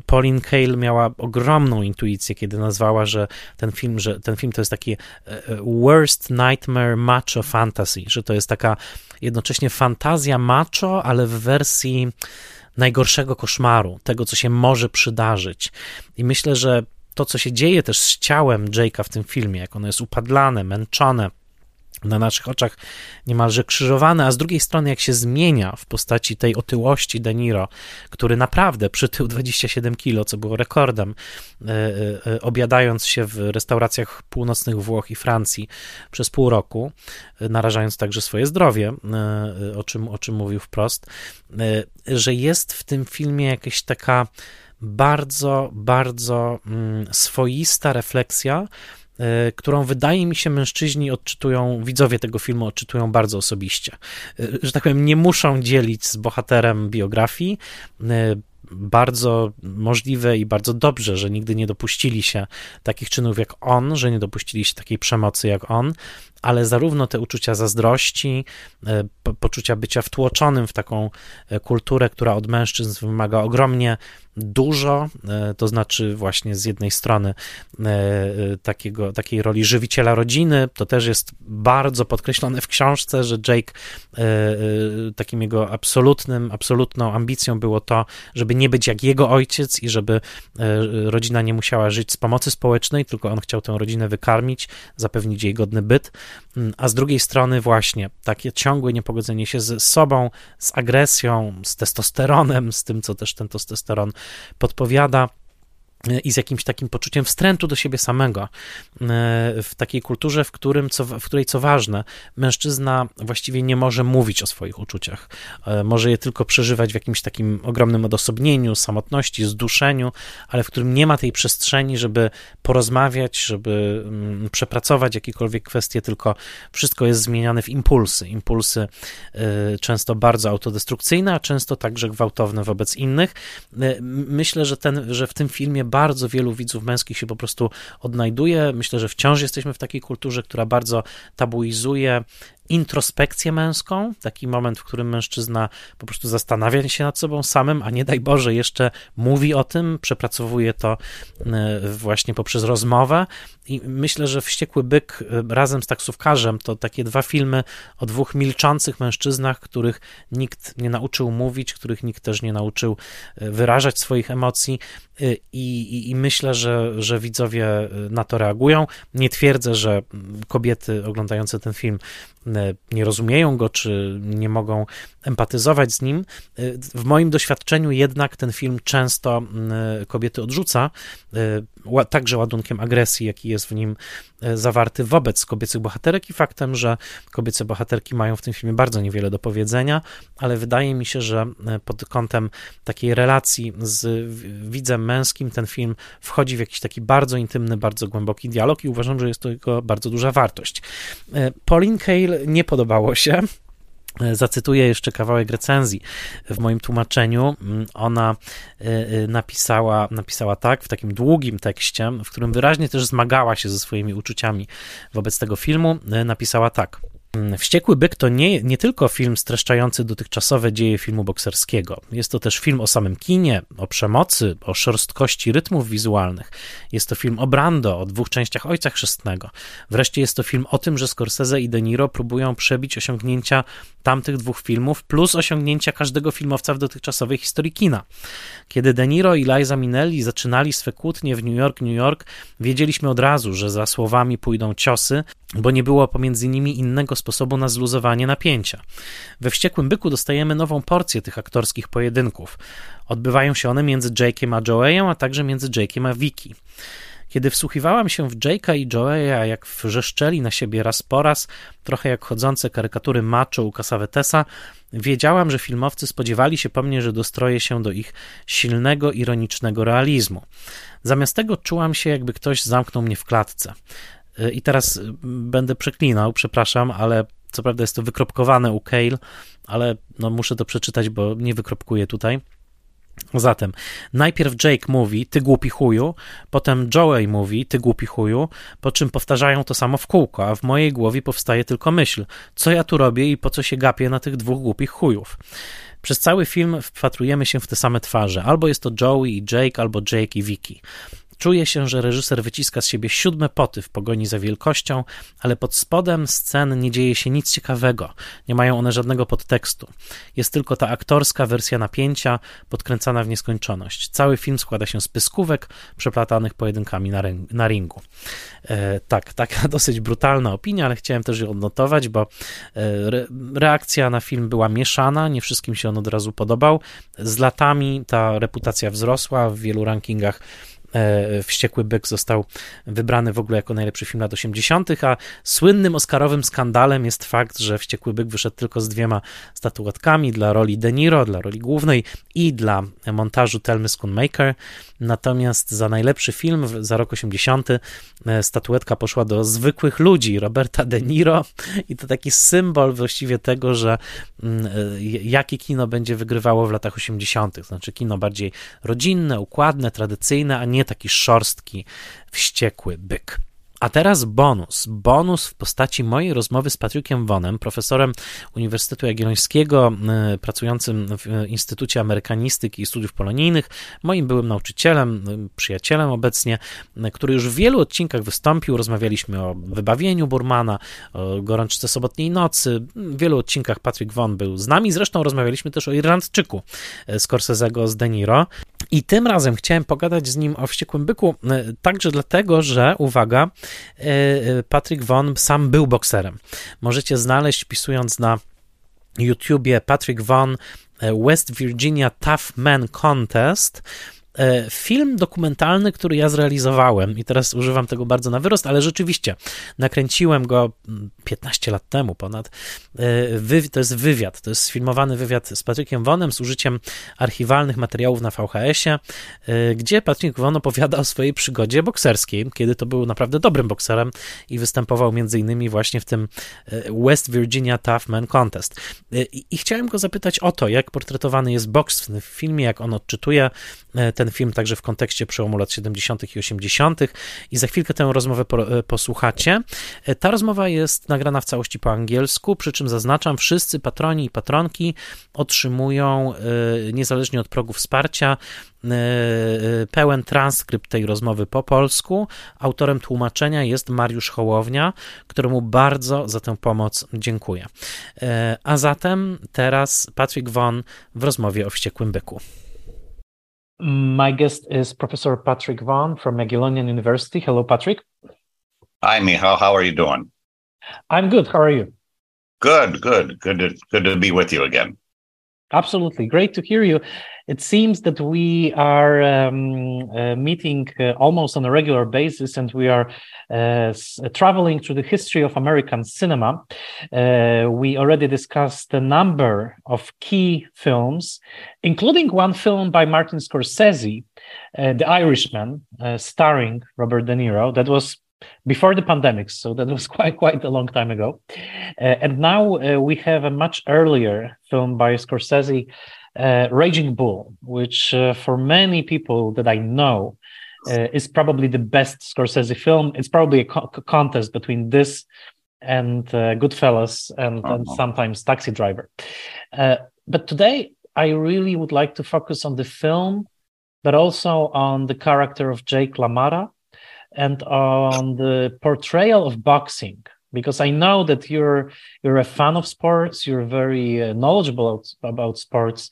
Pauline Kael miała ogromną intuicję, kiedy nazwała, że ten film, że ten film to jest taki e, e, worst nightmare macho fantasy, że to jest taka jednocześnie fantazja macho, ale w wersji najgorszego koszmaru, tego, co się może przydarzyć. I myślę, że to, co się dzieje też z ciałem Jake'a w tym filmie, jak ono jest upadlane, męczone, na naszych oczach niemalże krzyżowane, a z drugiej strony jak się zmienia w postaci tej otyłości De Niro, który naprawdę przytył 27 kilo, co było rekordem, e, e, e, obiadając się w restauracjach północnych Włoch i Francji przez pół roku, narażając także swoje zdrowie, o czym, o czym mówił wprost, że jest w tym filmie jakaś taka bardzo, bardzo mm, swoista refleksja, e, którą wydaje mi się mężczyźni odczytują, widzowie tego filmu odczytują bardzo osobiście. E, że tak powiem, nie muszą dzielić z bohaterem biografii. E, bardzo możliwe i bardzo dobrze, że nigdy nie dopuścili się takich czynów jak on, że nie dopuścili się takiej przemocy jak on, ale zarówno te uczucia zazdrości, e, poczucia bycia wtłoczonym w taką e, kulturę, która od mężczyzn wymaga ogromnie dużo, e, to znaczy właśnie z jednej strony takiego, takiej roli żywiciela rodziny, to też jest bardzo podkreślone w książce, że Jake takim jego absolutnym, absolutną ambicją było to, żeby nie być jak jego ojciec i żeby rodzina nie musiała żyć z pomocy społecznej, tylko on chciał tę rodzinę wykarmić, zapewnić jej godny byt. Mm, a z drugiej strony właśnie takie ciągłe niepogodzenie się z sobą, z agresją, z testosteronem, z tym, co też ten testosteron podpowiada, i z jakimś takim poczuciem wstrętu do siebie samego e, w takiej kulturze, w, którym, co, w której, co ważne, mężczyzna właściwie nie może mówić o swoich uczuciach. E, może je tylko przeżywać w jakimś takim ogromnym odosobnieniu, samotności, zduszeniu, ale w którym nie ma tej przestrzeni, żeby porozmawiać, żeby mm, przepracować jakiekolwiek kwestie, tylko wszystko jest zmieniane w impulsy. Impulsy e, często bardzo autodestrukcyjne, a często także gwałtowne wobec innych. Myślę, że, ten, że w tym filmie bardzo wielu widzów męskich się po prostu odnajduje. Myślę, że wciąż jesteśmy w takiej kulturze, która bardzo tabuizuje introspekcję męską, taki moment, w którym mężczyzna po prostu zastanawia się nad sobą samym, a nie daj Boże, jeszcze mówi o tym, przepracowuje to e, właśnie poprzez rozmowę. I myślę, że Wściekły Byk e, razem z taksówkarzem to takie dwa filmy o dwóch milczących mężczyznach, których nikt nie nauczył mówić, których nikt też nie nauczył e, wyrażać swoich emocji. I, i, i myślę, że, że widzowie na to reagują. Nie twierdzę, że kobiety oglądające ten film nie rozumieją go, czy nie mogą empatyzować z nim. W moim doświadczeniu jednak ten film często kobiety odrzuca, także ładunkiem agresji, jaki jest w nim zawarty wobec kobiecych bohaterek i faktem, że kobiece bohaterki mają w tym filmie bardzo niewiele do powiedzenia, ale wydaje mi się, że pod kątem takiej relacji z widzem męskim ten film wchodzi w jakiś taki bardzo intymny, bardzo głęboki dialog i uważam, że jest to jego bardzo duża wartość. Pauline Kael nie podobało się. Zacytuję jeszcze kawałek recenzji w moim tłumaczeniu. Ona e, e, napisała, napisała tak w takim długim tekście, w którym wyraźnie też zmagała się ze swoimi uczuciami wobec tego filmu. E, napisała tak. Mm, Wściekły byk to nie, nie tylko film streszczający dotychczasowe dzieje filmu bokserskiego. Jest to też film o samym kinie, o przemocy, o szorstkości rytmów wizualnych. Jest to film o Brando, o dwóch częściach Ojca Chrzestnego. Wreszcie jest to film o tym, że Scorsese i De Niro próbują przebić osiągnięcia tamtych dwóch filmów, plus osiągnięcia każdego filmowca w dotychczasowej historii kina. Kiedy De Niro i Liza Minnelli zaczynali swe kłótnie w New York, New York, wiedzieliśmy od razu, że za słowami pójdą ciosy, bo nie było pomiędzy nimi innego sposobu na zluzowanie napięcia. We Wściekłym Byku dostajemy nową porcję tych aktorskich pojedynków. Odbywają się one między Jake'em a Joeyem, a także między Jake'em a Vicky. Kiedy wsłuchiwałam się w Jake'a i Joeya, jak wrzeszczeli na siebie raz po raz, trochę jak chodzące karykatury macho u Casavetesa, wiedziałam, że filmowcy spodziewali się po mnie, że dostroję się do ich silnego, ironicznego realizmu. Zamiast tego czułam się, jakby ktoś zamknął mnie w klatce. Y, I teraz będę przeklinał, przepraszam, ale co prawda jest to wykropkowane u Kale, ale no muszę to przeczytać, bo nie wykropkuję tutaj. Zatem najpierw Jake mówi, ty głupi chuju, potem Joey mówi, ty głupi chuju, po czym powtarzają to samo w kółko, a w mojej głowie powstaje tylko myśl, co ja tu robię i po co się gapię na tych dwóch głupich chujów. Przez cały film wpatrujemy się w te same twarze. Albo jest to Joey i Jake, albo Jake i Vicky. Czuje się, że reżyser wyciska z siebie siódme poty w pogoni za wielkością, ale pod spodem scen nie dzieje się nic ciekawego. Nie mają one żadnego podtekstu. Jest tylko ta aktorska wersja napięcia, podkręcana w nieskończoność. Cały film składa się z pyskówek przeplatanych pojedynkami na, na ringu. E, tak, taka dosyć brutalna opinia, ale chciałem też ją odnotować, bo e, re, reakcja na film była mieszana, nie wszystkim się on od razu podobał. Z latami ta reputacja wzrosła, w wielu rankingach Wściekły Byk został wybrany w ogóle jako najlepszy film lat 80., a słynnym oscarowym skandalem jest fakt, że Wściekły Byk wyszedł tylko z dwiema statuetkami dla roli De Niro, dla roli głównej i dla montażu Telmy Schoonmaker. Natomiast za najlepszy film za rok 80 statuetka poszła do zwykłych ludzi, Roberta De Niro i to taki symbol właściwie tego, że mm, jakie kino będzie wygrywało w latach 80., znaczy kino bardziej rodzinne, układne, tradycyjne, a nie taki szorstki, wściekły byk. A teraz bonus. Bonus w postaci mojej rozmowy z Patrykiem Wonem, profesorem Uniwersytetu Jagiellońskiego, e, pracującym w Instytucie Amerykanistyki i Studiów Polonijnych, moim byłym nauczycielem, e, przyjacielem obecnie, e, który już w wielu odcinkach wystąpił. Rozmawialiśmy o wybawieniu Burmana, o gorączce sobotniej nocy. W wielu odcinkach Patryk Won był z nami. Zresztą rozmawialiśmy też o Irlandczyku Scorsese'ego z De Niro. I tym razem chciałem pogadać z nim o Wściekłym Byku, także dlatego, że, uwaga, E, e, Patrick Von sam był bokserem. Możecie znaleźć, pisując na YouTubie Patrick Von e, West Virginia Tough Man Contest. E, film dokumentalny, który ja zrealizowałem i teraz używam tego bardzo na wyrost, ale rzeczywiście nakręciłem go 15 lat temu ponad. E, to jest wywiad, to jest sfilmowany wywiad z Patrykiem Wonem z użyciem archiwalnych materiałów na VHS-ie, e, gdzie Patryk Won opowiada o swojej przygodzie bokserskiej, kiedy to był naprawdę dobrym bokserem i występował między innymi właśnie w tym West Virginia Tough Man Contest. I chciałem go zapytać o to, jak portretowany jest boks w filmie, jak on odczytuje ten film także w kontekście przełomu lat 70. i 80. i za chwilkę tę rozmowę e, posłuchacie. E, ta rozmowa jest nagrana w całości po angielsku, przy czym zaznaczam, wszyscy patroni i patronki otrzymują, e, niezależnie od progu wsparcia, pełen transkrypt tej rozmowy po polsku. Autorem tłumaczenia jest Mariusz Hołownia, któremu bardzo za tę pomoc dziękuję. A zatem teraz Patrick Von w rozmowie o wściekłym byku. My guest is Professor Patrick Vaughn from Magellanian University. Hello, Patrick. Hi, Michal. How are you doing? I'm good. How are you? Good, good, good to good to be with you again. Absolutely, great to hear you. It seems that we are um, uh, meeting uh, almost on a regular basis, and we are uh, traveling through the history of American cinema. Uh, we already discussed a number of key films, including one film by Martin Scorsese, uh, The Irishman, uh, starring Robert De Niro, that was before the pandemic so that was quite quite a long time ago uh, and now uh, we have a much earlier film by scorsese uh, raging bull which uh, for many people that i know uh, is probably the best scorsese film. It's probably a co- contest between this and uh, goodfellas and, uh-huh. and, sometimes taxi driver. But today i really would like to focus on the film but also on the character of jake lamara and on the portrayal of boxing because I know that you're you're a fan of sports, you're very uh, knowledgeable about sports,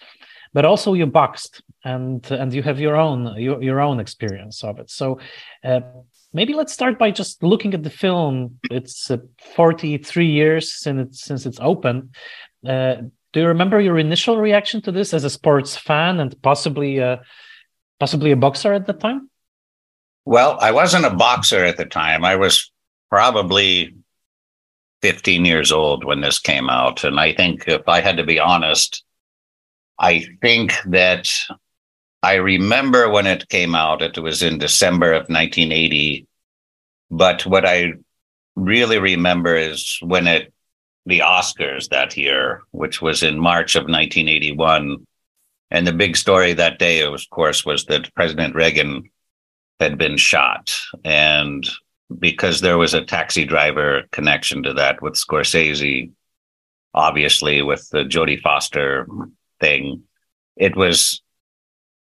but also you boxed and and you have your own your, your own experience of it. So uh, maybe let's start by just looking at the film. It's uh, 43 years since it's since it's open. Uh, do you remember your initial reaction to this as a sports fan and possibly uh, possibly a boxer at the time? Well, I wasn't a boxer at the time. I was probably 15 years old when this came out. And I think if I had to be honest, I think that I remember when it came out, it was in December of 1980. But what I really remember is when it, the Oscars that year, which was in March of 1981. And the big story that day, of course, was that President Reagan had been shot. And because there was a taxi driver connection to that with Scorsese, obviously with the Jodie Foster thing, it was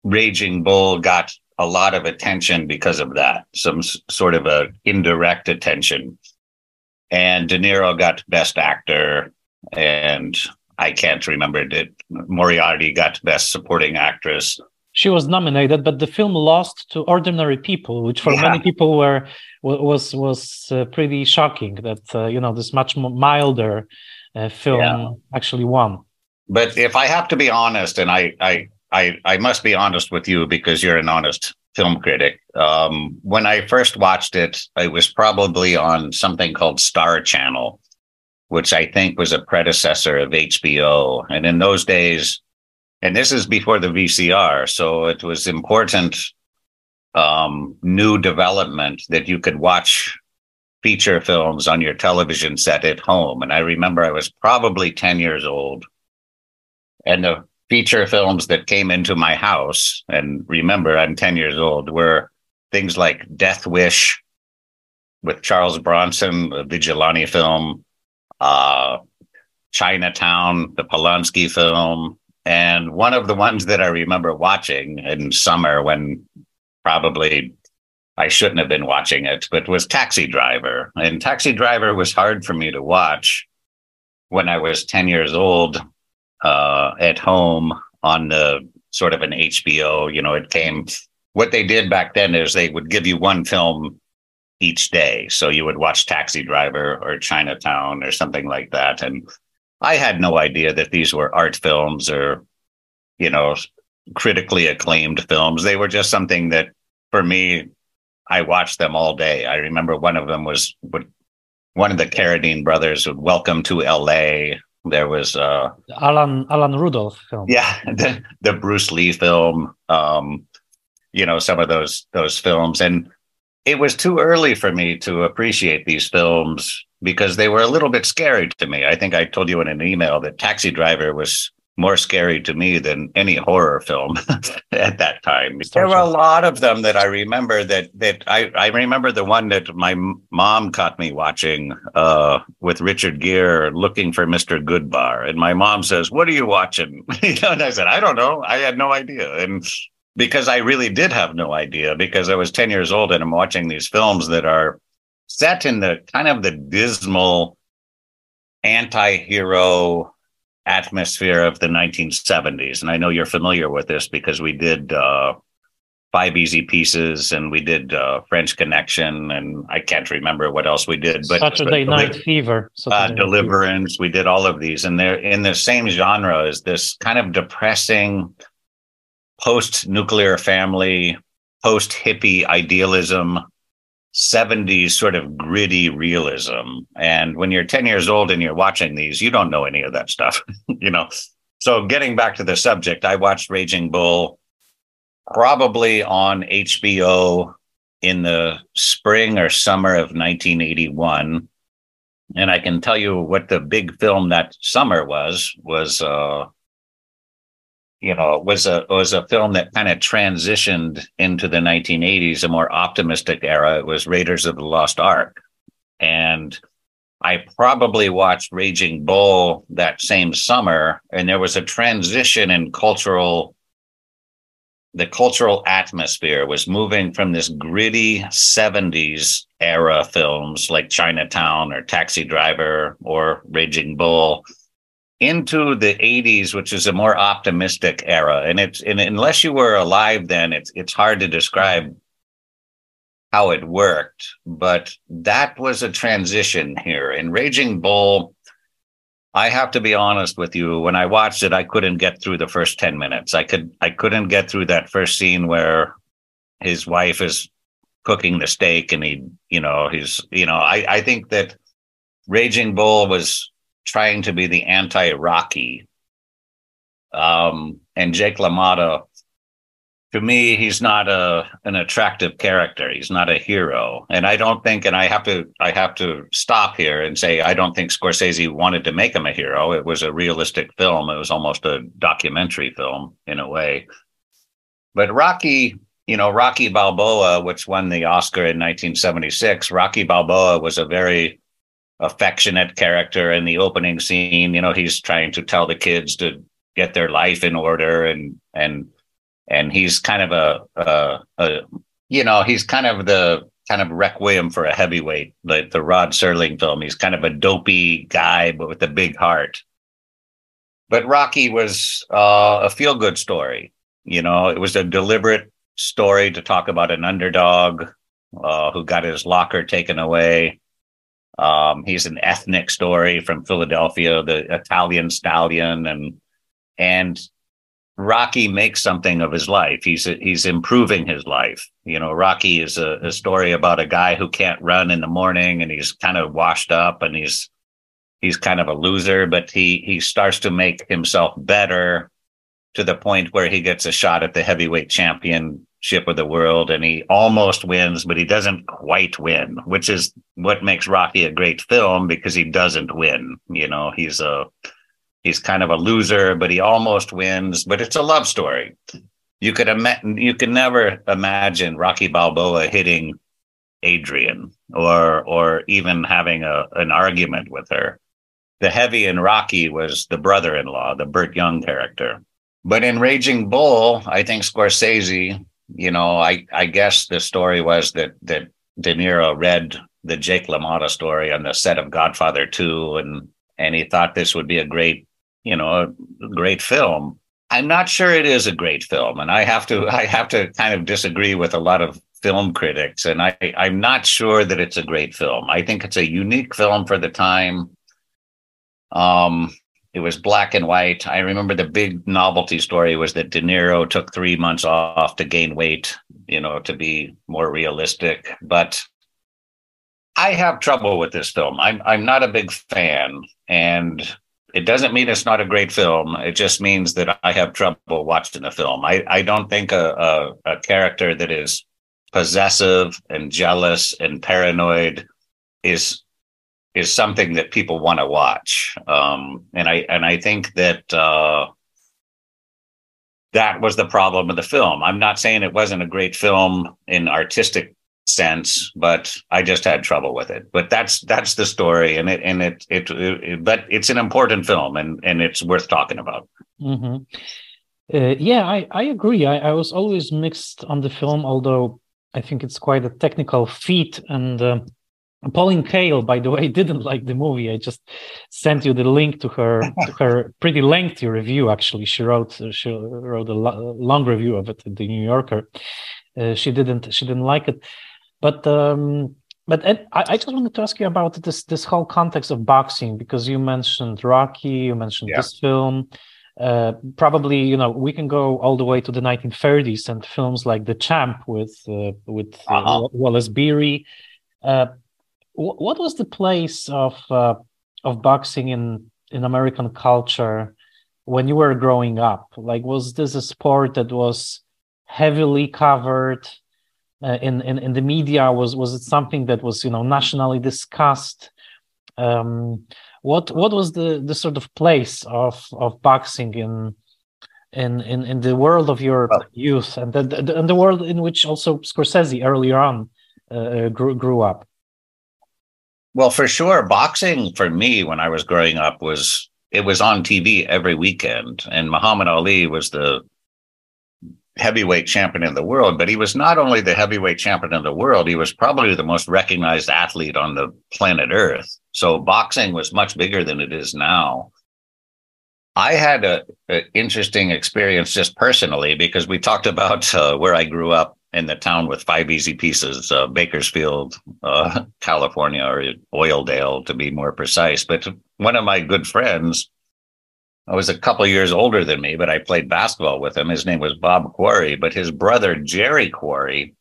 Raging Bull got a lot of attention because of that, some sort of a indirect attention. And De Niro got Best Actor, and I can't remember it. Moriarty got Best Supporting Actress she was nominated, but the film lost to Ordinary People, which for yeah. many people were was was uh, pretty shocking. That uh, you know this much milder uh, film yeah. actually won. But if I have to be honest, and I I I I must be honest with you because you're an honest film critic. Um, when I first watched it, it was probably on something called Star Channel, which I think was a predecessor of HBO. And in those days, and this is before the VCR, so it was important um, new development that you could watch feature films on your television set at home. And I remember I was probably 10 years old. And the feature films that came into my house, and remember, I'm 10 years old, were things like Death Wish with Charles Bronson, a vigilante film, uh, Chinatown, the Polanski film. And one of the ones that I remember watching in summer when probably I shouldn't have been watching it, but was Taxi Driver. And Taxi Driver was hard for me to watch when I was 10 years old uh, at home on the sort of an HBO. You know, it came. What they did back then is they would give you one film each day, so you would watch Taxi Driver or Chinatown or something like that. And I had no idea that these were art films or, you know, critically acclaimed films. They were just something that, for me, I watched them all day. I remember one of them was one of the Carradine brothers would Welcome to L.A. There was uh, Alan Alan Rudolph film. Yeah, the, the Bruce Lee film. Um, you know some of those those films, and it was too early for me to appreciate these films because they were a little bit scary to me. I think I told you in an email that Taxi Driver was more scary to me than any horror film at that time. There were a lot of them that I remember that that I, I remember the one that my mom caught me watching uh, with Richard Gere looking for Mr. Goodbar. And my mom says, What are you watching? and I said, I don't know. I had no idea. And because I really did have no idea because I was 10 years old and I'm watching these films that are set in the kind of the dismal anti-hero atmosphere of the 1970s. And I know you're familiar with this because we did uh, Five Easy Pieces and we did uh, French Connection and I can't remember what else we did. But Saturday but, Night Fever, uh, Deliverance. Fever. We did all of these, and they're in the same genre as this kind of depressing post-nuclear family, post-hippie idealism 70s sort of gritty realism. And when you're 10 years old and you're watching these, you don't know any of that stuff, you know. So getting back to the subject, I watched Raging Bull probably on HBO in the spring or summer of 1981. And I can tell you what the big film that summer was was uh you know, was a was a film that kind of transitioned into the 1980s, a more optimistic era. It was Raiders of the Lost Ark, and I probably watched Raging Bull that same summer, and there was a transition in cultural. The cultural atmosphere was moving from this gritty 70s era films like Chinatown or Taxi Driver or Raging Bull into the 80s which is a more optimistic era. And it's and unless you were alive then it's it's hard to describe how it worked. But that was a transition here. In raging bull i have to be honest with you when i watched it i couldn't get through the first 10 minutes. I could i couldn't get through that first scene where his wife is cooking the steak and he you know he's you know i i think that raging bull was trying to be the anti Rocky. Um, and Jake LaMotta, to me, he's not a an attractive character. He's not a hero. And I don't think, and I have to I have to stop here and say I don't think Scorsese wanted to make him a hero. It was a realistic film. It was almost a documentary film in a way. But Rocky, you know, Rocky Balboa, which won the Oscar in 1976, Rocky Balboa was a very affectionate character in the opening scene. You know, he's trying to tell the kids to get their life in order, and and and he's kind of a, a, a you know, he's kind of the kind of requiem for a heavyweight, like the Rod Serling film. He's kind of a dopey guy, but with a big heart. But Rocky was uh, a feel good story. You know, it was a deliberate story to talk about an underdog uh, who got his locker taken away um, he's an ethnic story from Philadelphia, the Italian stallion, and and Rocky makes something of his life. He's he's improving his life. You know, Rocky is a, a story about a guy who can't run in the morning and he's kind of washed up and he's he's kind of a loser, but he he starts to make himself better to the point where he gets a shot at the heavyweight championship of the world and he almost wins, but he doesn't quite win, which is what makes Rocky a great film because he doesn't win. You know, he's a he's kind of a loser, but he almost wins. But it's a love story. You could imagine you could never imagine Rocky Balboa hitting Adrian or or even having a an argument with her. The heavy in Rocky was the brother-in-law, the Burt Young character. But in Raging Bull, I think Scorsese, you know, I I guess the story was that that De Niro read the Jake LaMotta story on the set of Godfather 2 and and he thought this would be a great you know, a great film. I'm not sure it is a great film, and I have to I have to kind of disagree with a lot of film critics, and I I'm not sure that it's a great film. I think it's a unique film for the time. Um, it was black and white. I remember the big novelty story was that De Niro took three months off to gain weight, you know, to be more realistic. But I have trouble with this film. I'm I'm not a big fan, and it doesn't mean it's not a great film. It just means that I have trouble watching the film. I, I don't think a, a, a character that is possessive and jealous and paranoid is is something that people want to watch. Um, and I and I think that uh, that was the problem of the film. I'm not saying it wasn't a great film in artistic sense, but I just had trouble with it. But that's that's the story, and it and it it, it but it's an important film, and and it's worth talking about. Mm-hmm. Uh, yeah, I I agree. I, I was always mixed on the film, although I think it's quite a technical feat and. Uh, Pauline Kael, by the way, didn't like the movie. I just sent you the link to her to her pretty lengthy review. Actually, she wrote she wrote a lo- long review of it in the New Yorker. Uh, she didn't she didn't like it. But um, but Ed, I, I, just wanted to ask you about this this whole context of boxing because you mentioned Rocky, you mentioned yeah. this film. Uh, probably you know we can go all the way to the 1930s and films like The Champ with uh, with uh, uh-huh. Wallace Beery. What was the place of uh, of boxing in in American culture when you were growing up? Like, was this a sport that was heavily covered? uh, in, in in the media? Was was it something that was you know nationally discussed? Um, what what was the the sort of place of of boxing in in in, in the world of your well, youth and the, the, and the world in which also Scorsese earlier on uh, grew grew up? Well, for sure, boxing for me when I was growing up was it was on TV every weekend, and Muhammad Ali was the heavyweight champion in the world, but he was not only the heavyweight champion in the world, he was probably the most recognized athlete on the planet Earth. So boxing was much bigger than it is now. I had a, a interesting experience just personally because we talked about uh, where I grew up in the town with five easy pieces, uh, Bakersfield, uh, California, or Oildale to be more precise. But one of my good friends I was a couple years older than me, but I played basketball with him. His name was Bob Quarry, but his brother Jerry Quarry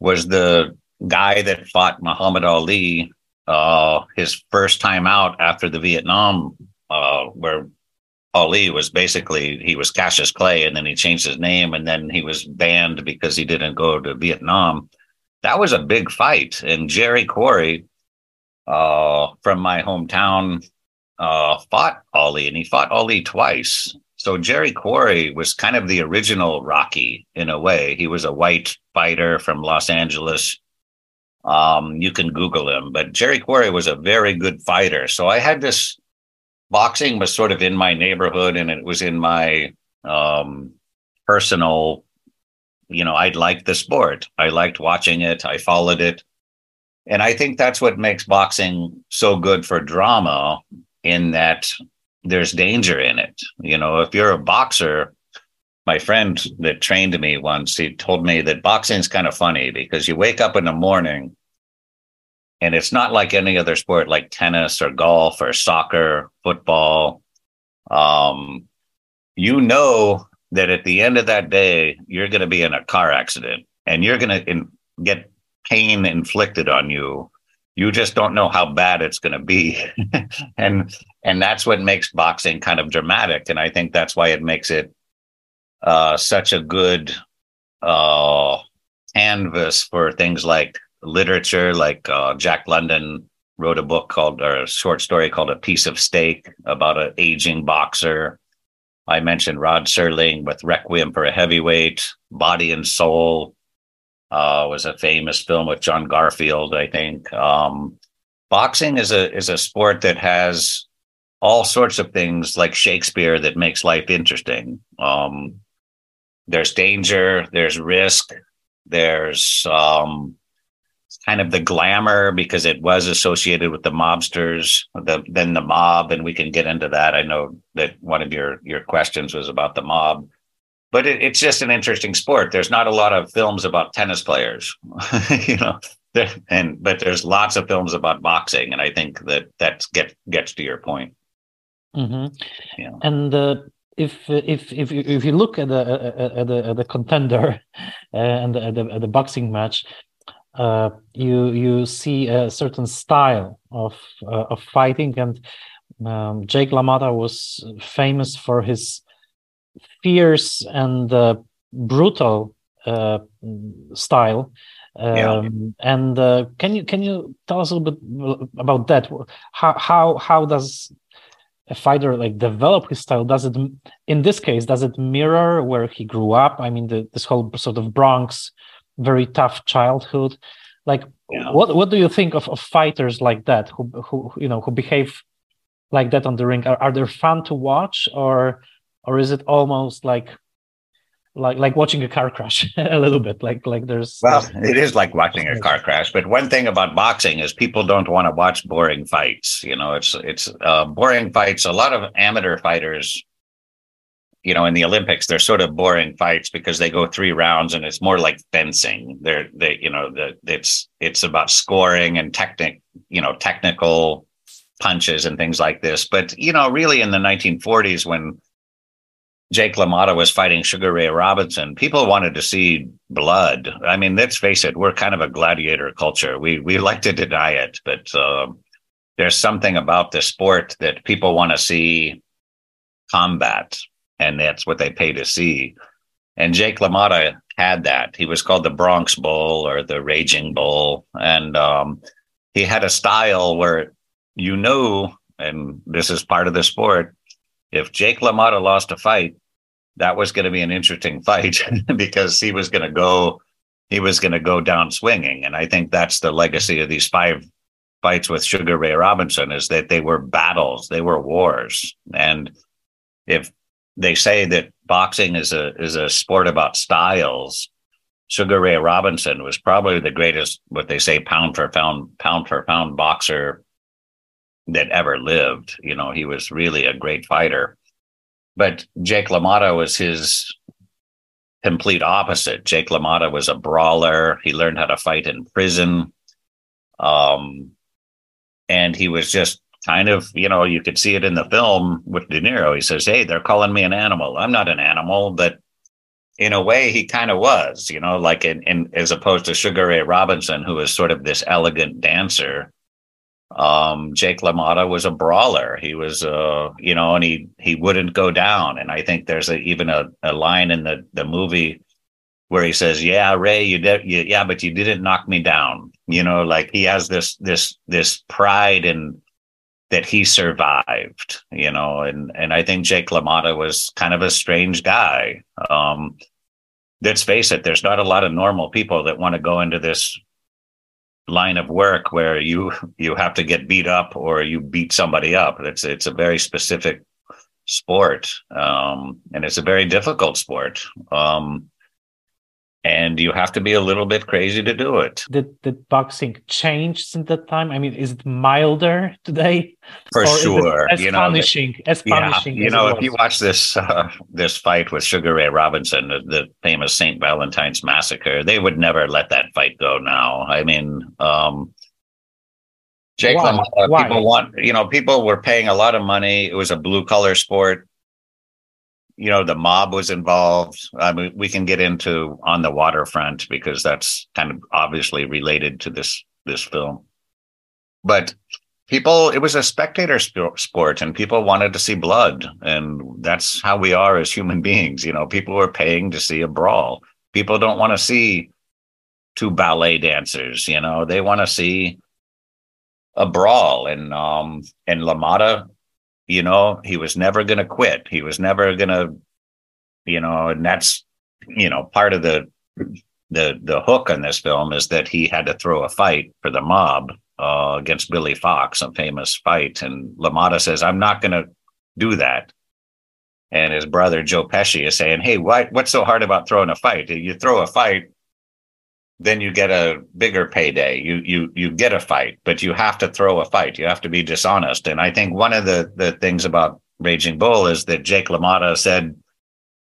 was the guy that fought Muhammad Ali uh, his first time out after the Vietnam, uh, where Ali was basically he was Cassius Clay, and then he changed his name, and then he was banned because he didn't go to Vietnam. That was a big fight, and Jerry Quarry uh, from my hometown uh, fought Ali, and he fought Ali twice. So Jerry Quarry was kind of the original Rocky in a way. He was a white fighter from Los Angeles. Um, you can Google him, but Jerry Quarry was a very good fighter. So I had this boxing was sort of in my neighborhood, and it was in my um, personal. You know, I liked the sport. I liked watching it. I followed it. And I think that's what makes boxing so good for drama in that there's danger in it. You know, if you're a boxer, my friend that trained me once, he told me that boxing is kind of funny because you wake up in the morning and it's not like any other sport like tennis or golf or soccer, football. Um, you know that at the end of that day, you're going to be in a car accident and you're going to get pain inflicted on you. You just don't know how bad it's going to be. and, and that's what makes boxing kind of dramatic. And I think that's why it makes it uh, such a good uh, canvas for things like literature, like uh, Jack London wrote a book called, or a short story called A Piece of Steak about an aging boxer. I mentioned Rod Serling with Requiem for a Heavyweight, Body and Soul uh, was a famous film with John Garfield, I think. Um, boxing is a is a sport that has all sorts of things like Shakespeare that makes life interesting. Um, there's danger, there's risk, there's um, kind of the glamour because it was associated with the mobsters, the then the mob, and we can get into that. I know that one of your your questions was about the mob, but it, it's just an interesting sport. There's not a lot of films about tennis players, you know, and but there's lots of films about boxing, and I think that that get gets to your point. Mm-hmm. Yeah. And uh, if if if if you look at the at the, at the contender uh, and the, at the, at the boxing match, uh, you you see a certain style of uh, of fighting, and um, Jake LaMotta was famous for his fierce and uh, brutal uh, style. Um, yeah. And uh, can you can you tell us a little bit about that? How how how does a fighter like develop his style does it in this case does it mirror where he grew up i mean the, this whole sort of bronx very tough childhood. Like yeah. what what do you think of, of fighters like that who who you know who behave like that on the ring? Are, are they fun to watch or or is it almost like like like watching a car crash a little bit? Like like there's well it is like watching a car crash but one thing about boxing is people don't want to watch boring fights you know? It's it's uh, boring fights a lot of amateur fighters you know in the olympics they're sort of boring fights because they go three rounds and it's more like fencing they're they you know the it's it's about scoring and technic you know technical punches and things like this but you know really in the 1940s when Jake LaMotta was fighting Sugar Ray Robinson, people wanted to see blood. I mean, let's face it, we're kind of a gladiator culture. We we like to deny it, but uh, there's something about the sport that people want to see combat, and that's what they pay to see. And Jake LaMotta had that. He was called the Bronx Bull or the Raging Bull, and um, he had a style where you know, and this is part of the sport if Jake LaMotta lost a fight, that was going to be an interesting fight because he was going to go he was going to go down swinging and i think that's the legacy of these five fights with sugar ray robinson is that they were battles they were wars and if they say that boxing is a is a sport about styles sugar ray robinson was probably the greatest what they say pound for pound pound for pound boxer that ever lived you know he was really a great fighter but Jake LaMotta was his complete opposite. Jake LaMotta was a brawler. He learned how to fight in prison. Um, and he was just kind of, you know, you could see it in the film with De Niro. He says, Hey, they're calling me an animal. I'm not an animal, but in a way, he kind of was, you know, like in, in as opposed to Sugar Ray Robinson, who was sort of this elegant dancer um, Jake LaMotta was a brawler. He was, uh, you know, and he he wouldn't go down. And I think there's a, even a, a line in the the movie where he says, "Yeah, Ray, you did, you, yeah, but you didn't knock me down." You know, like he has this this this pride in that he survived. You know, and and I think Jake LaMotta was kind of a strange guy. Um, let's face it, there's not a lot of normal people that want to go into this line of work where you you have to get beat up or you beat somebody up. It's it's a very specific sport, um, and it's a very difficult sport. Um, and you have to be a little bit crazy to do it. Did did boxing change since that time? I mean, is it milder today? For sure, as you punishing, know, as punishing. Yeah, you know, if you watch this uh, this fight with Sugar Ray Robinson, the, the famous Saint Valentine's massacre, they would never let that fight go. Now, I mean, um, Jake Why? LaMotta, Why? people want, you know, people were paying a lot of money. It was a blue collar sport you know, the mob was involved. I mean, we can get into on the waterfront because that's kind of obviously related to this this film. But people, it was a spectator sport, and people wanted to see blood, and that's how we are as human beings. You know, people were paying to see a brawl. People don't want to see two ballet dancers. You know, they want to see a brawl, and um, and LaMotta you know, he was never going to quit. He was never going to, you know, and that's, you know, part of the, the, the hook on this film is that he had to throw a fight for the mob uh, against Billy Fox, a famous fight. And LaMotta says, I'm not going to do that. And his brother Joe Pesci is saying, Hey, why, what's so hard about throwing a fight? You throw a fight, then you get a bigger payday. You you you get a fight, but you have to throw a fight. You have to be dishonest. And I think one of the the things about Raging Bull is that Jake LaMotta said,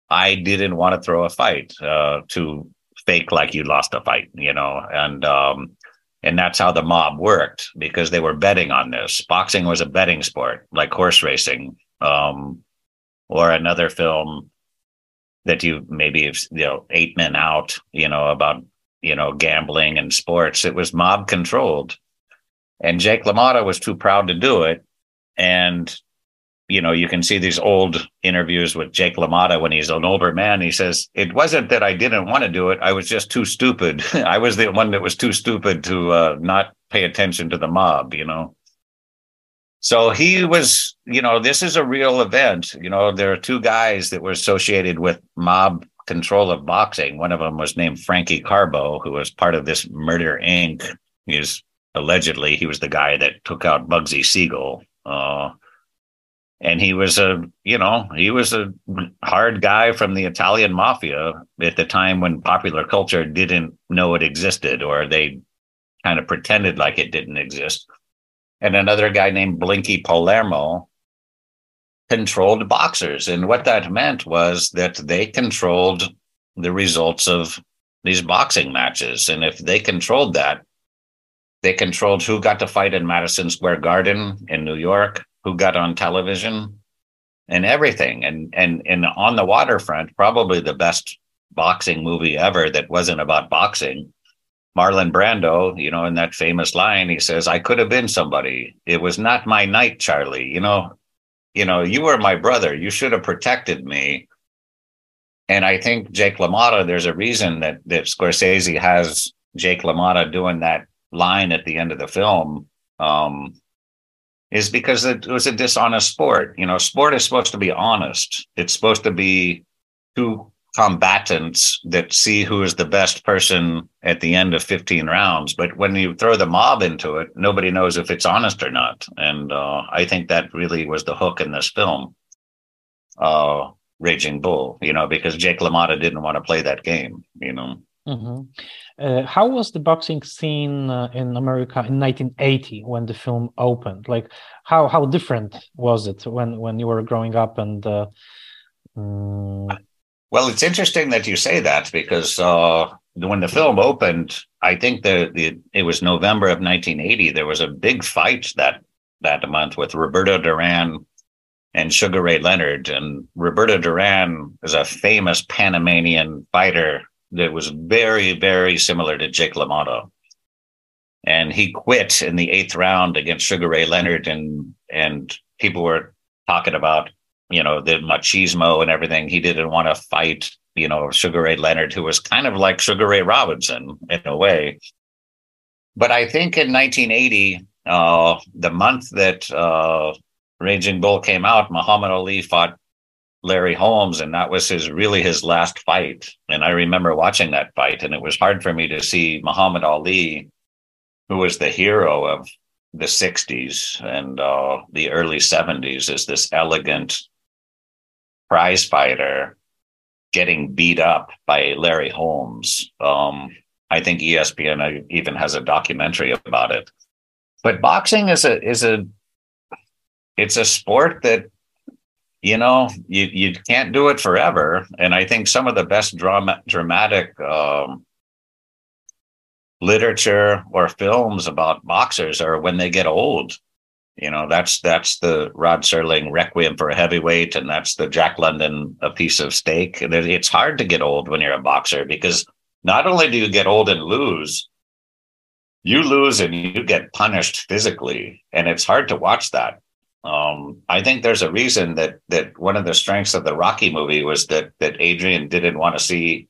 "I didn't want to throw a fight uh, to fake like you lost a fight," you know, and um, and that's how the mob worked because they were betting on this. Boxing was a betting sport, like horse racing, um, or another film that you maybe you know eight men out, you know, about you know, gambling and sports. It was mob controlled. And Jake LaMotta was too proud to do it. And, you know, you can see these old interviews with Jake LaMotta when he's an older man. He says, It wasn't that I didn't want to do it. I was just too stupid. I was the one that was too stupid to uh, not pay attention to the mob, you know. So he was, you know, this is a real event. You know, there are two guys that were associated with mob control of boxing. One of them was named Frankie Carbo, who was part of this Murder Inc. He's allegedly he was the guy that took out Bugsy Siegel. Uh, and he was a, you know, he was a hard guy from the Italian mafia at the time when popular culture didn't know it existed, or they kind of pretended like it didn't exist. And another guy named Blinky Palermo, controlled boxers. And what that meant was that they controlled the results of these boxing matches. And if they controlled that, they controlled who got to fight in Madison Square Garden in New York, who got on television, and everything. And and and on the waterfront, probably the best boxing movie ever that wasn't about boxing. Marlon Brando, you know, in that famous line, he says, I could have been somebody. It was not my night, Charlie. You know, you know, you were my brother. You should have protected me. And I think Jake LaMotta, there's a reason that that Scorsese has Jake LaMotta doing that line at the end of the film. Um, is because it was a dishonest sport. You know, sport is supposed to be honest. It's supposed to be two combatants that see who is the best person at the end of 15 rounds. But when you throw the mob into it, nobody knows if it's honest or not. And uh, I think that really was the hook in this film, uh, Raging Bull, you know, because Jake LaMotta didn't want to play that game, you know. Mm-hmm. Uh, how was the boxing scene uh, in America in 1980 when the film opened? Like, how how different was it when when you were growing up and uh, um, well, it's interesting that you say that because uh, when the film opened, I think the, the it was November of 1980. There was a big fight that that month with Roberto Duran and Sugar Ray Leonard. And Roberto Duran is a famous Panamanian fighter that was very, very similar to Jake LaMotta. And he quit in the eighth round against Sugar Ray Leonard, and and people were talking about you know, the machismo and everything. He didn't want to fight, you know, Sugar Ray Leonard, who was kind of like Sugar Ray Robinson in a way. But I think in 1980, uh, the month that uh, Raging Bull came out, Muhammad Ali fought Larry Holmes, and that was his really his last fight. And I remember watching that fight, and it was hard for me to see Muhammad Ali, who was the hero of the 60s and uh, the early 70s, as this elegant, prize fighter getting beat up by Larry Holmes. Um, I think ESPN even has a documentary about it. But boxing is a is a it's a sport that you know you you can't do it forever. And I think some of the best drama dramatic um, literature or films about boxers are when they get old You know, that's that's the Rod Serling Requiem for a Heavyweight, and that's the Jack London A Piece of Steak. And it's hard to get old when you're a boxer because not only do you get old and lose, you lose and you get punished physically, and it's hard to watch that. Um, I think there's a reason that that one of the strengths of the Rocky movie was that that Adrian didn't want to see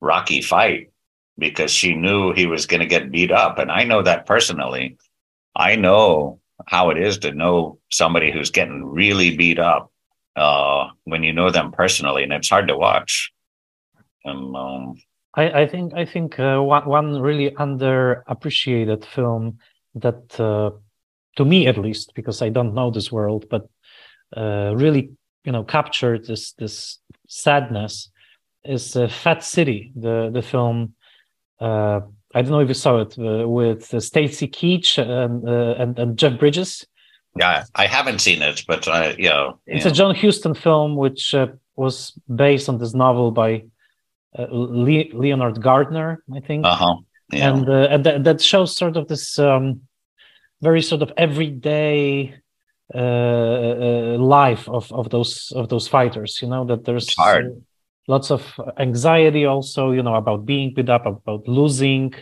Rocky fight because she knew he was going to get beat up, and I know that personally. I know how it is to know somebody who's getting really beat up uh, when you know them personally, and it's hard to watch. And um, I, I, think I think uh, one, one really underappreciated film that, uh, to me at least, because I don't know this world, but uh, really you know captured this this sadness is uh, Fat City, the the film uh, I don't know if you saw it uh, with uh, Stacy Keach and, uh, and, and Jeff Bridges. Yeah, I haven't seen it, but uh, yeah, it's a John Huston film which uh, was based on this novel by uh, Le- Leonard Gardner, I think. Uh-huh. Yeah. And uh, and th- that shows sort of this um, very sort of everyday life of of those of those fighters. You know that there's it's hard lots of anxiety also you know about being beat up about losing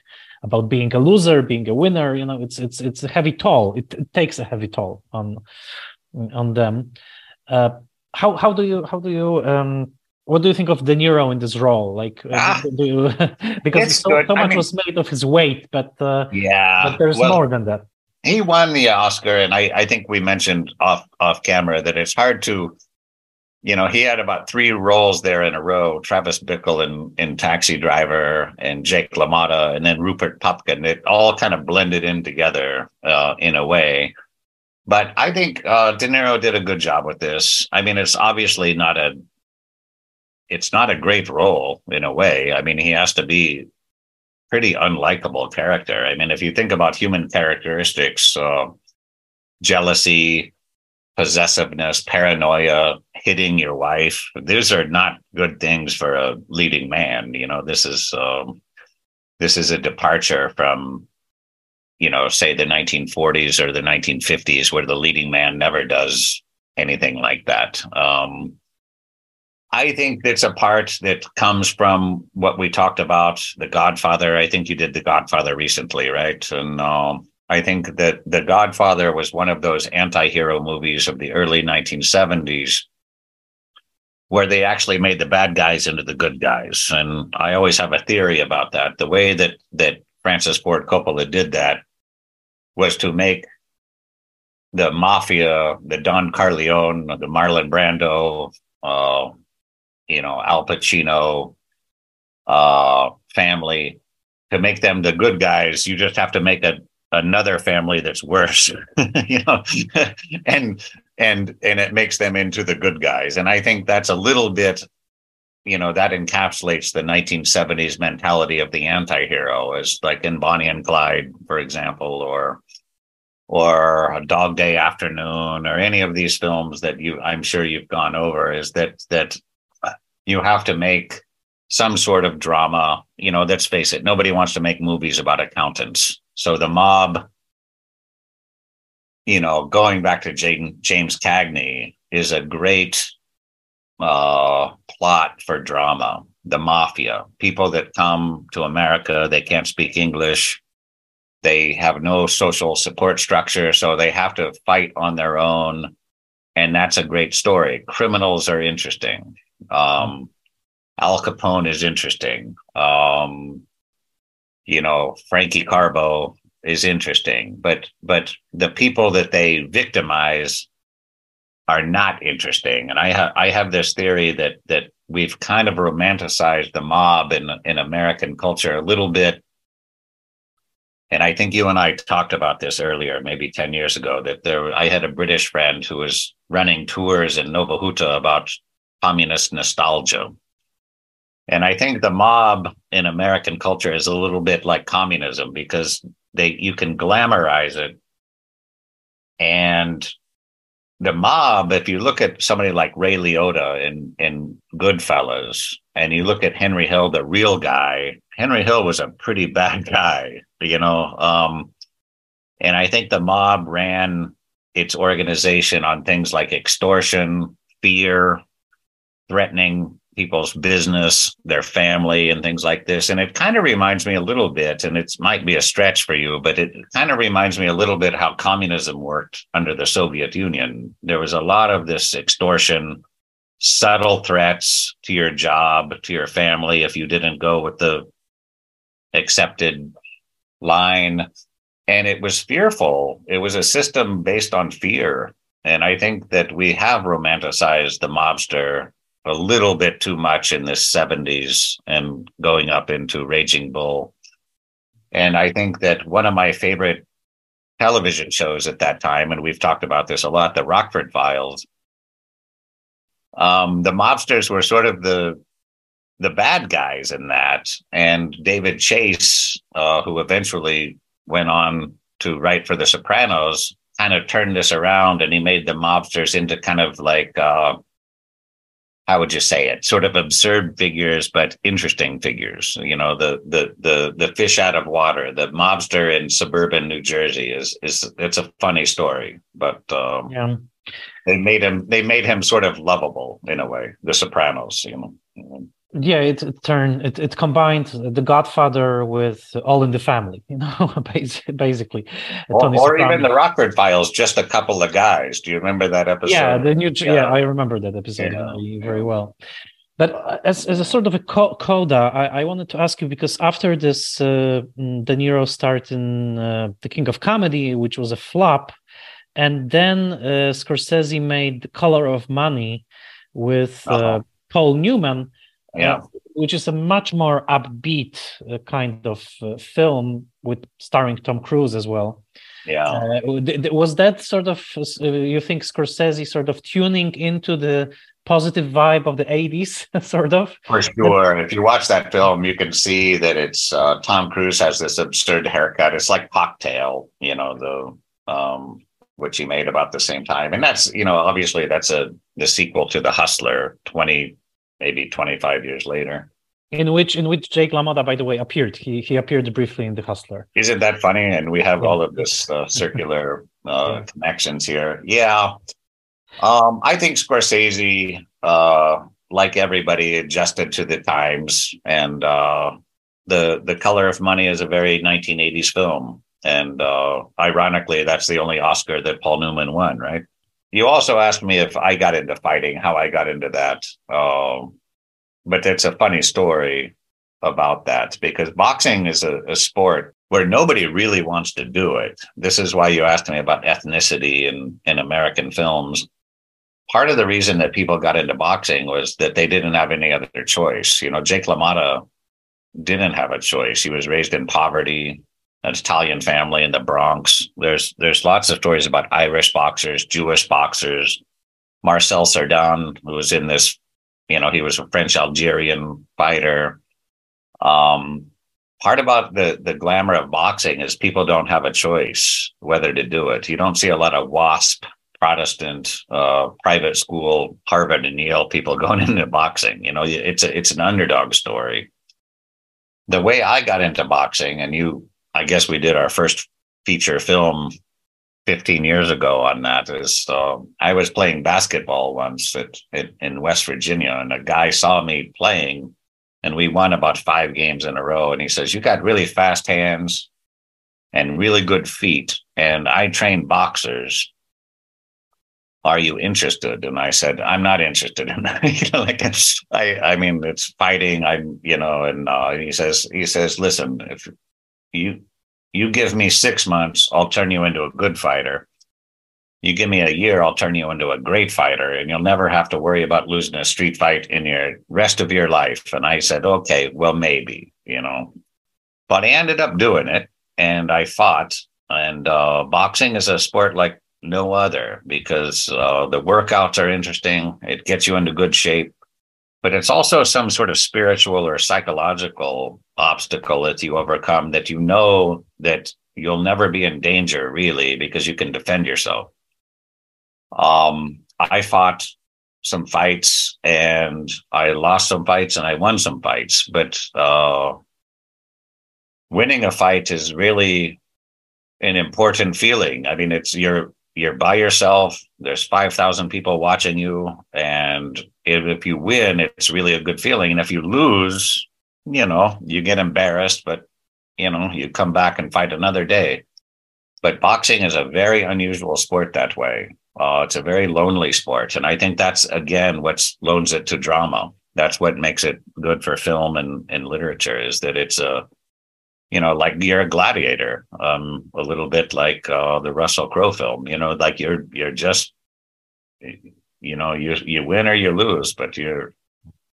about being a loser being a winner you know it's it's it's a heavy toll. It, it takes a heavy toll on on them. Uh, how how do you how do you um what do you think of De Niro in this role? Like, uh, ah, do you, because so, so, much mean, was made of his weight, but uh, yeah, but there's well, more than that. He won the Oscar, and I, I think we mentioned off off camera that it's hard to you know, he had about three roles there in a row: Travis Bickle in in Taxi Driver, and Jake LaMotta, and then Rupert Pupkin. It all kind of blended in together uh, in a way. But I think uh, De Niro did a good job with this. I mean, it's obviously not a it's not a great role in a way. I mean, he has to be pretty unlikable character. I mean, if you think about human characteristics, uh, jealousy, possessiveness, paranoia, hitting your wife. These are not good things for a leading man. You know, this is um, this is a departure from, you know, say the 1940s or the 1950s, where the leading man never does anything like that. Um, I think it's a part that comes from what we talked about, The Godfather. I think you did The Godfather recently, right? And um, I think that The Godfather was one of those anti hero movies of the early 1970s where they actually made the bad guys into the good guys. And I always have a theory about that. The way that, that Francis Ford Coppola did that was to make the mafia, the Don Corleone, the Marlon Brando, uh, you know, Al Pacino uh, family, to make them the good guys, you just have to make a another family that's worse you know and and and it makes them into the good guys. And i think that's a little bit you know that encapsulates the 1970s mentality of the anti-hero as like in bonnie and clyde for example or or a dog day afternoon or any of these films that you i'm sure you've gone over is that that you have to make some sort of drama you know let's face it nobody wants to make movies about accountants so the mob, you know, going back to James Cagney is a great uh, plot for drama. The mafia, people that come to America, they can't speak English. They have no social support structure, so they have to fight on their own. And that's a great story. Criminals are interesting. Um, Al Capone is interesting. Um, you know, Frankie Carbo is interesting, but but the people that they victimize are not interesting. And I have I have this theory that that we've kind of romanticized the mob in in American culture a little bit. And I think you and I talked about this earlier, maybe 10 years ago, that there I had a British friend who was running tours in Nova Huta about communist nostalgia. And I think the mob in American culture is a little bit like communism because they you can glamorize it. And the mob, if you look at somebody like Ray Liotta in, in Goodfellas, and you look at Henry Hill, the real guy, Henry Hill was a pretty bad guy, you know. Um, and I think the mob ran its organization on things like extortion, fear, threatening people's business, their family, and things like this. And it kind of reminds me a little bit, and it might be a stretch for you, but it kind of reminds me a little bit how communism worked under the Soviet Union. There was a lot of this extortion, subtle threats to your job, to your family if you didn't go with the accepted line. And it was fearful. It was a system based on fear. And I think that we have romanticized the mobster a little bit too much in the 70s and going up into Raging Bull. And I think that one of my favorite television shows at that time, and we've talked about this a lot, the Rockford Files. Um, the mobsters were sort of the the bad guys in that, and David Chase, uh, who eventually went on to write for The Sopranos, kind of turned this around, and he made the mobsters into kind of like uh, how would you say it sort of absurd figures but interesting figures. You know the the the the fish out of water the mobster in suburban new jersey is is it's a funny story but um, yeah. they made him they made him sort of lovable in a way the sopranos you know yeah it, it turned it, it combined the godfather with all in the family you know basically. Or, or even the rockford files just a couple of guys. Do you remember that episode? yeah the new yeah, yeah. I remember that episode yeah. very, very well. But as, as a sort of a coda, I, I wanted to ask you because after this uh, mm, De Niro start in uh, The King of Comedy, which was a flop, and then uh, Scorsese made The Color of Money with uh, uh-huh. Paul Newman, yeah. Uh, which is a much more upbeat uh, kind of uh, film with starring Tom Cruise as well. Yeah. Uh, was that sort of uh, you think Scorsese sort of tuning into the positive vibe of the 80s sort of for sure if you watch that film you can see that it's uh, tom cruise has this absurd haircut it's like cocktail you know the um which he made about the same time and that's you know obviously that's a the sequel to the hustler 20 maybe 25 years later. In which in which Jake LaMotta, by the way, appeared. He he appeared briefly in The Hustler. Isn't that funny? And we have yeah. all of this uh, circular uh, yeah. connections here. Yeah, um, I think Scorsese, uh, like everybody, adjusted to the times, and uh, the the Color of Money is a very 1980s film. And uh, ironically, that's the only Oscar that Paul Newman won, right? You also asked me if I got into fighting, how I got into that. Um, but it's a funny story about that because boxing is a, a, sport where nobody really wants to do it. This is why you asked me about ethnicity in, in American films. Part of the reason that people got into boxing was that they didn't have any other choice. You know, Jake LaMotta didn't have a choice. He was raised in poverty an Italian family in the Bronx. There's there's lots of stories about Irish boxers, Jewish boxers. Marcel Cerdan, who was in this, you know, he was a French Algerian fighter. Um, part about the the glamour of boxing is people don't have a choice whether to do it. You don't see a lot of WASP Protestant uh, private school, Harvard and Yale people going into boxing. You know, it's a, it's an underdog story. The way I got into boxing, and you I guess we did our first feature film 15 years ago on that is uh, I was playing basketball once at, at, in West Virginia, and a guy saw me playing, and we won about five games in a row. And he says, "You got really fast hands and really good feet, and I train boxers. Are you interested?" And I said, "I'm not interested in that. you know, like I, I mean, it's fighting. I'm, you know." And uh, he says, he says, "Listen, if you you give me six months, I'll turn you into a good fighter. You give me a year, I'll turn you into a great fighter, and you'll never have to worry about losing a street fight in your rest of your life. And I said, okay, well, maybe, you know. But I ended up doing it, and I fought. And uh, boxing is a sport like no other because uh, the workouts are interesting. It gets you into good shape but it's also some sort of spiritual or psychological obstacle that you overcome that you know that you'll never be in danger really because you can defend yourself um, i fought some fights and i lost some fights and i won some fights but uh, winning a fight is really an important feeling i mean it's you're you're by yourself. There's 5,000 people watching you. And if, if you win, it's really a good feeling. And if you lose, you know, you get embarrassed, but, you know, you come back and fight another day. But boxing is a very unusual sport that way. Uh, it's a very lonely sport. And I think that's, again, what loans it to drama. That's what makes it good for film and, and literature is that it's a, you know, like you're a gladiator, um, a little bit like uh, the Russell Crowe film. You know, like you're you're just, you know, you you win or you lose, but you're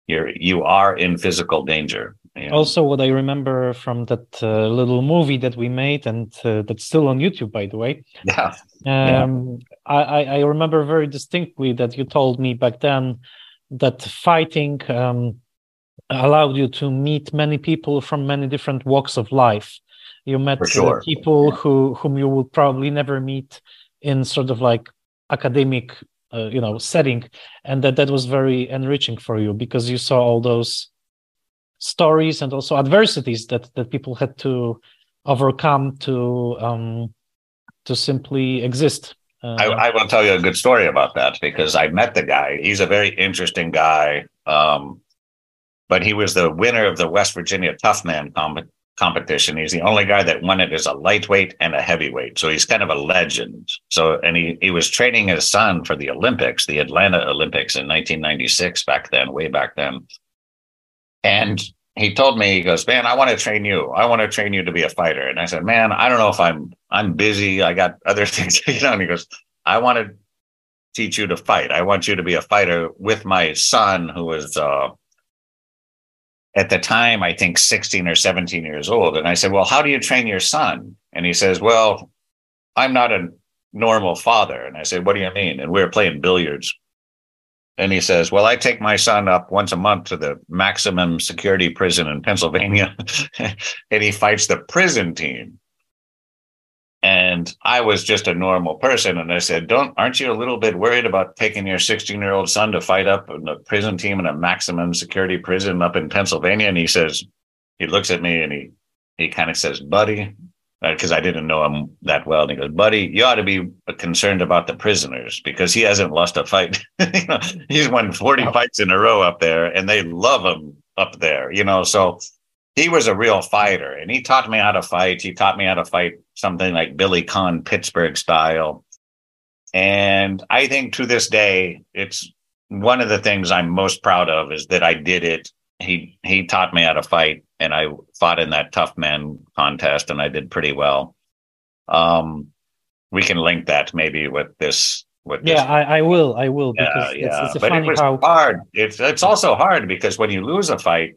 you're you are in physical danger. Know? Also, what I remember from that uh, little movie that we made, and uh, that's still on YouTube, by the way. Yeah. Um, yeah. I, I remember very distinctly that you told me back then that fighting um, allowed you to meet many people from many different walks of life. You met sure. people who whom you would probably never meet in sort of like academic, uh, you know, setting, and that that was very enriching for you because you saw all those stories and also adversities that that people had to overcome to um, to simply exist. Uh, I, I, will tell you a good story about that because I met the guy. He's a very interesting guy. Um, but he was the winner of the West Virginia Toughman com- competition. He's the only guy that won it as a lightweight and a heavyweight. So he's kind of a legend. So, and he, he was training his son for the Olympics, the Atlanta Olympics in 1996, back then, way back then. And he told me, he goes, man, I want to train you. I want to train you to be a fighter. And I said, man, I don't know if I'm, I'm busy. I got other things, you know, and he goes, I want to teach you to fight. I want you to be a fighter with my son who was, uh, at the time, I think 16 or 17 years old. And I said, Well, how do you train your son? And he says, Well, I'm not a normal father. And I said, What do you mean? And we were playing billiards. And he says, Well, I take my son up once a month to the maximum security prison in Pennsylvania, and he fights the prison team. And I was just a normal person. And I said, Don't, aren't you a little bit worried about taking your 16 year old son to fight up in a prison team in a maximum security prison up in Pennsylvania? And he says, He looks at me and he, he kind of says, Buddy, because uh, I didn't know him that well. And he goes, Buddy, you ought to be concerned about the prisoners because he hasn't lost a fight. you know, he's won 40 wow. fights in a row up there and they love him up there, you know. So he was a real fighter and he taught me how to fight. He taught me how to fight something like Billy Conn Pittsburgh style. And I think to this day, it's one of the things I'm most proud of is that I did it. He he taught me how to fight and I fought in that tough man contest and I did pretty well. Um we can link that maybe with this with yeah, I, I, will, I will because yeah, yeah. It's, it's but it was how... hard. It's it's also hard because when you lose a fight,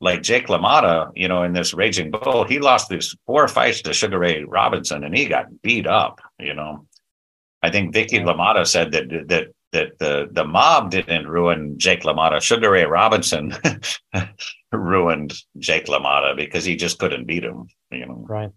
like Jake LaMotta, you know, in this Raging Bull, he lost these four fights to Sugar Ray Robinson and he got beat up, you know. I think Vicky LaMotta said that that that the the mob didn't ruin Jake LaMotta. Sugar Ray Robinson ruined Jake LaMotta because he just couldn't beat him, you know. Right.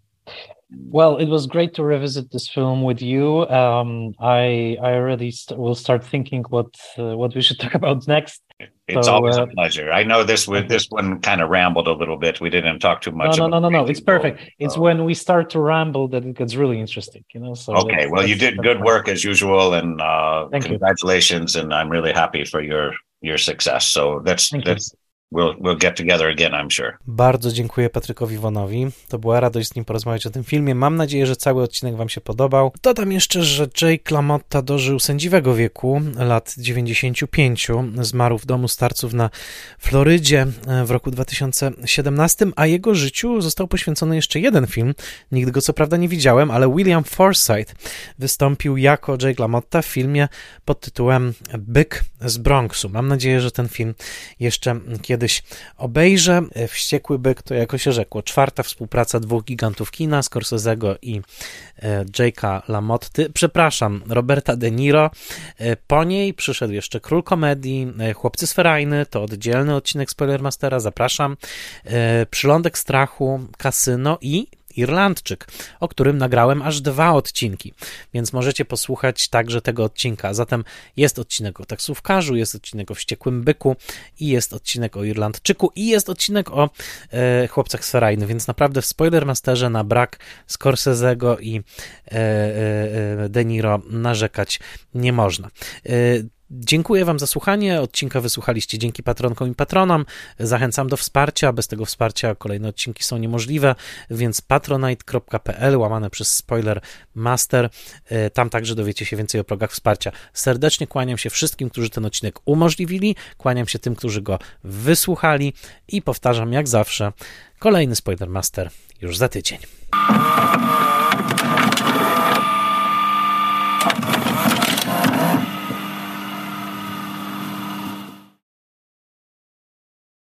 Well, it was great to revisit this film with you. Um, I I already st- will start thinking what uh, what we should talk about next. It's so, always uh, a pleasure. I know this with this one kind of rambled a little bit. We didn't talk too much. No, no, no, no, no. It's perfect. It's when we start to ramble that it gets really interesting. You know. So okay. Well, you did good work as usual, and uh, congratulations. You. And I'm really happy for your your success. So that's Thank that's. You. We'll, we'll get together again, I'm sure. Bardzo dziękuję Patrykowi Wonowi. To była radość z nim porozmawiać o tym filmie. Mam nadzieję, że cały odcinek Wam się podobał. Dodam jeszcze, że Jake LaMotta dożył sędziwego wieku, lat 95. Zmarł w domu starców na Florydzie e, w roku 2017, a jego życiu został poświęcony jeszcze jeden film. Nigdy go co prawda nie widziałem, ale William Forsythe wystąpił jako Jake LaMotta w filmie pod tytułem Byk z Bronxu. Mam nadzieję, że ten film jeszcze kiedyś kiedyś obejrzę. E, Wściekły byk to jako się rzekło czwarta współpraca dwóch gigantów kina, Scorsese'ego i e, Jake'a LaMotty. Przepraszam, Roberta De Niro. E, po niej przyszedł jeszcze Król Komedii, Chłopcy z Ferajny, to oddzielny odcinek Spoilermastera, zapraszam. Przylądek Strachu, Kasyno i Irlandczyk, o którym nagrałem aż dwa odcinki, więc możecie posłuchać także tego odcinka. Zatem jest odcinek o taksówkarzu, jest odcinek o wściekłym byku i jest odcinek o Irlandczyku i jest odcinek o e, chłopcach z Ferajny, więc naprawdę w Spoilermasterze na brak Scorsese'ego i e, e, e De Niro narzekać nie można. Dziękuję Wam za słuchanie. Odcinka wysłuchaliście dzięki patronkom i patronom. Zachęcam do wsparcia. Bez tego wsparcia kolejne odcinki są niemożliwe, więc patronite.pl łamane przez spoiler master. E, tam także dowiecie się więcej o progach wsparcia. Serdecznie kłaniam się wszystkim, którzy ten odcinek umożliwili. Kłaniam się tym, którzy go wysłuchali i powtarzam jak zawsze, kolejny spoiler master już za tydzień.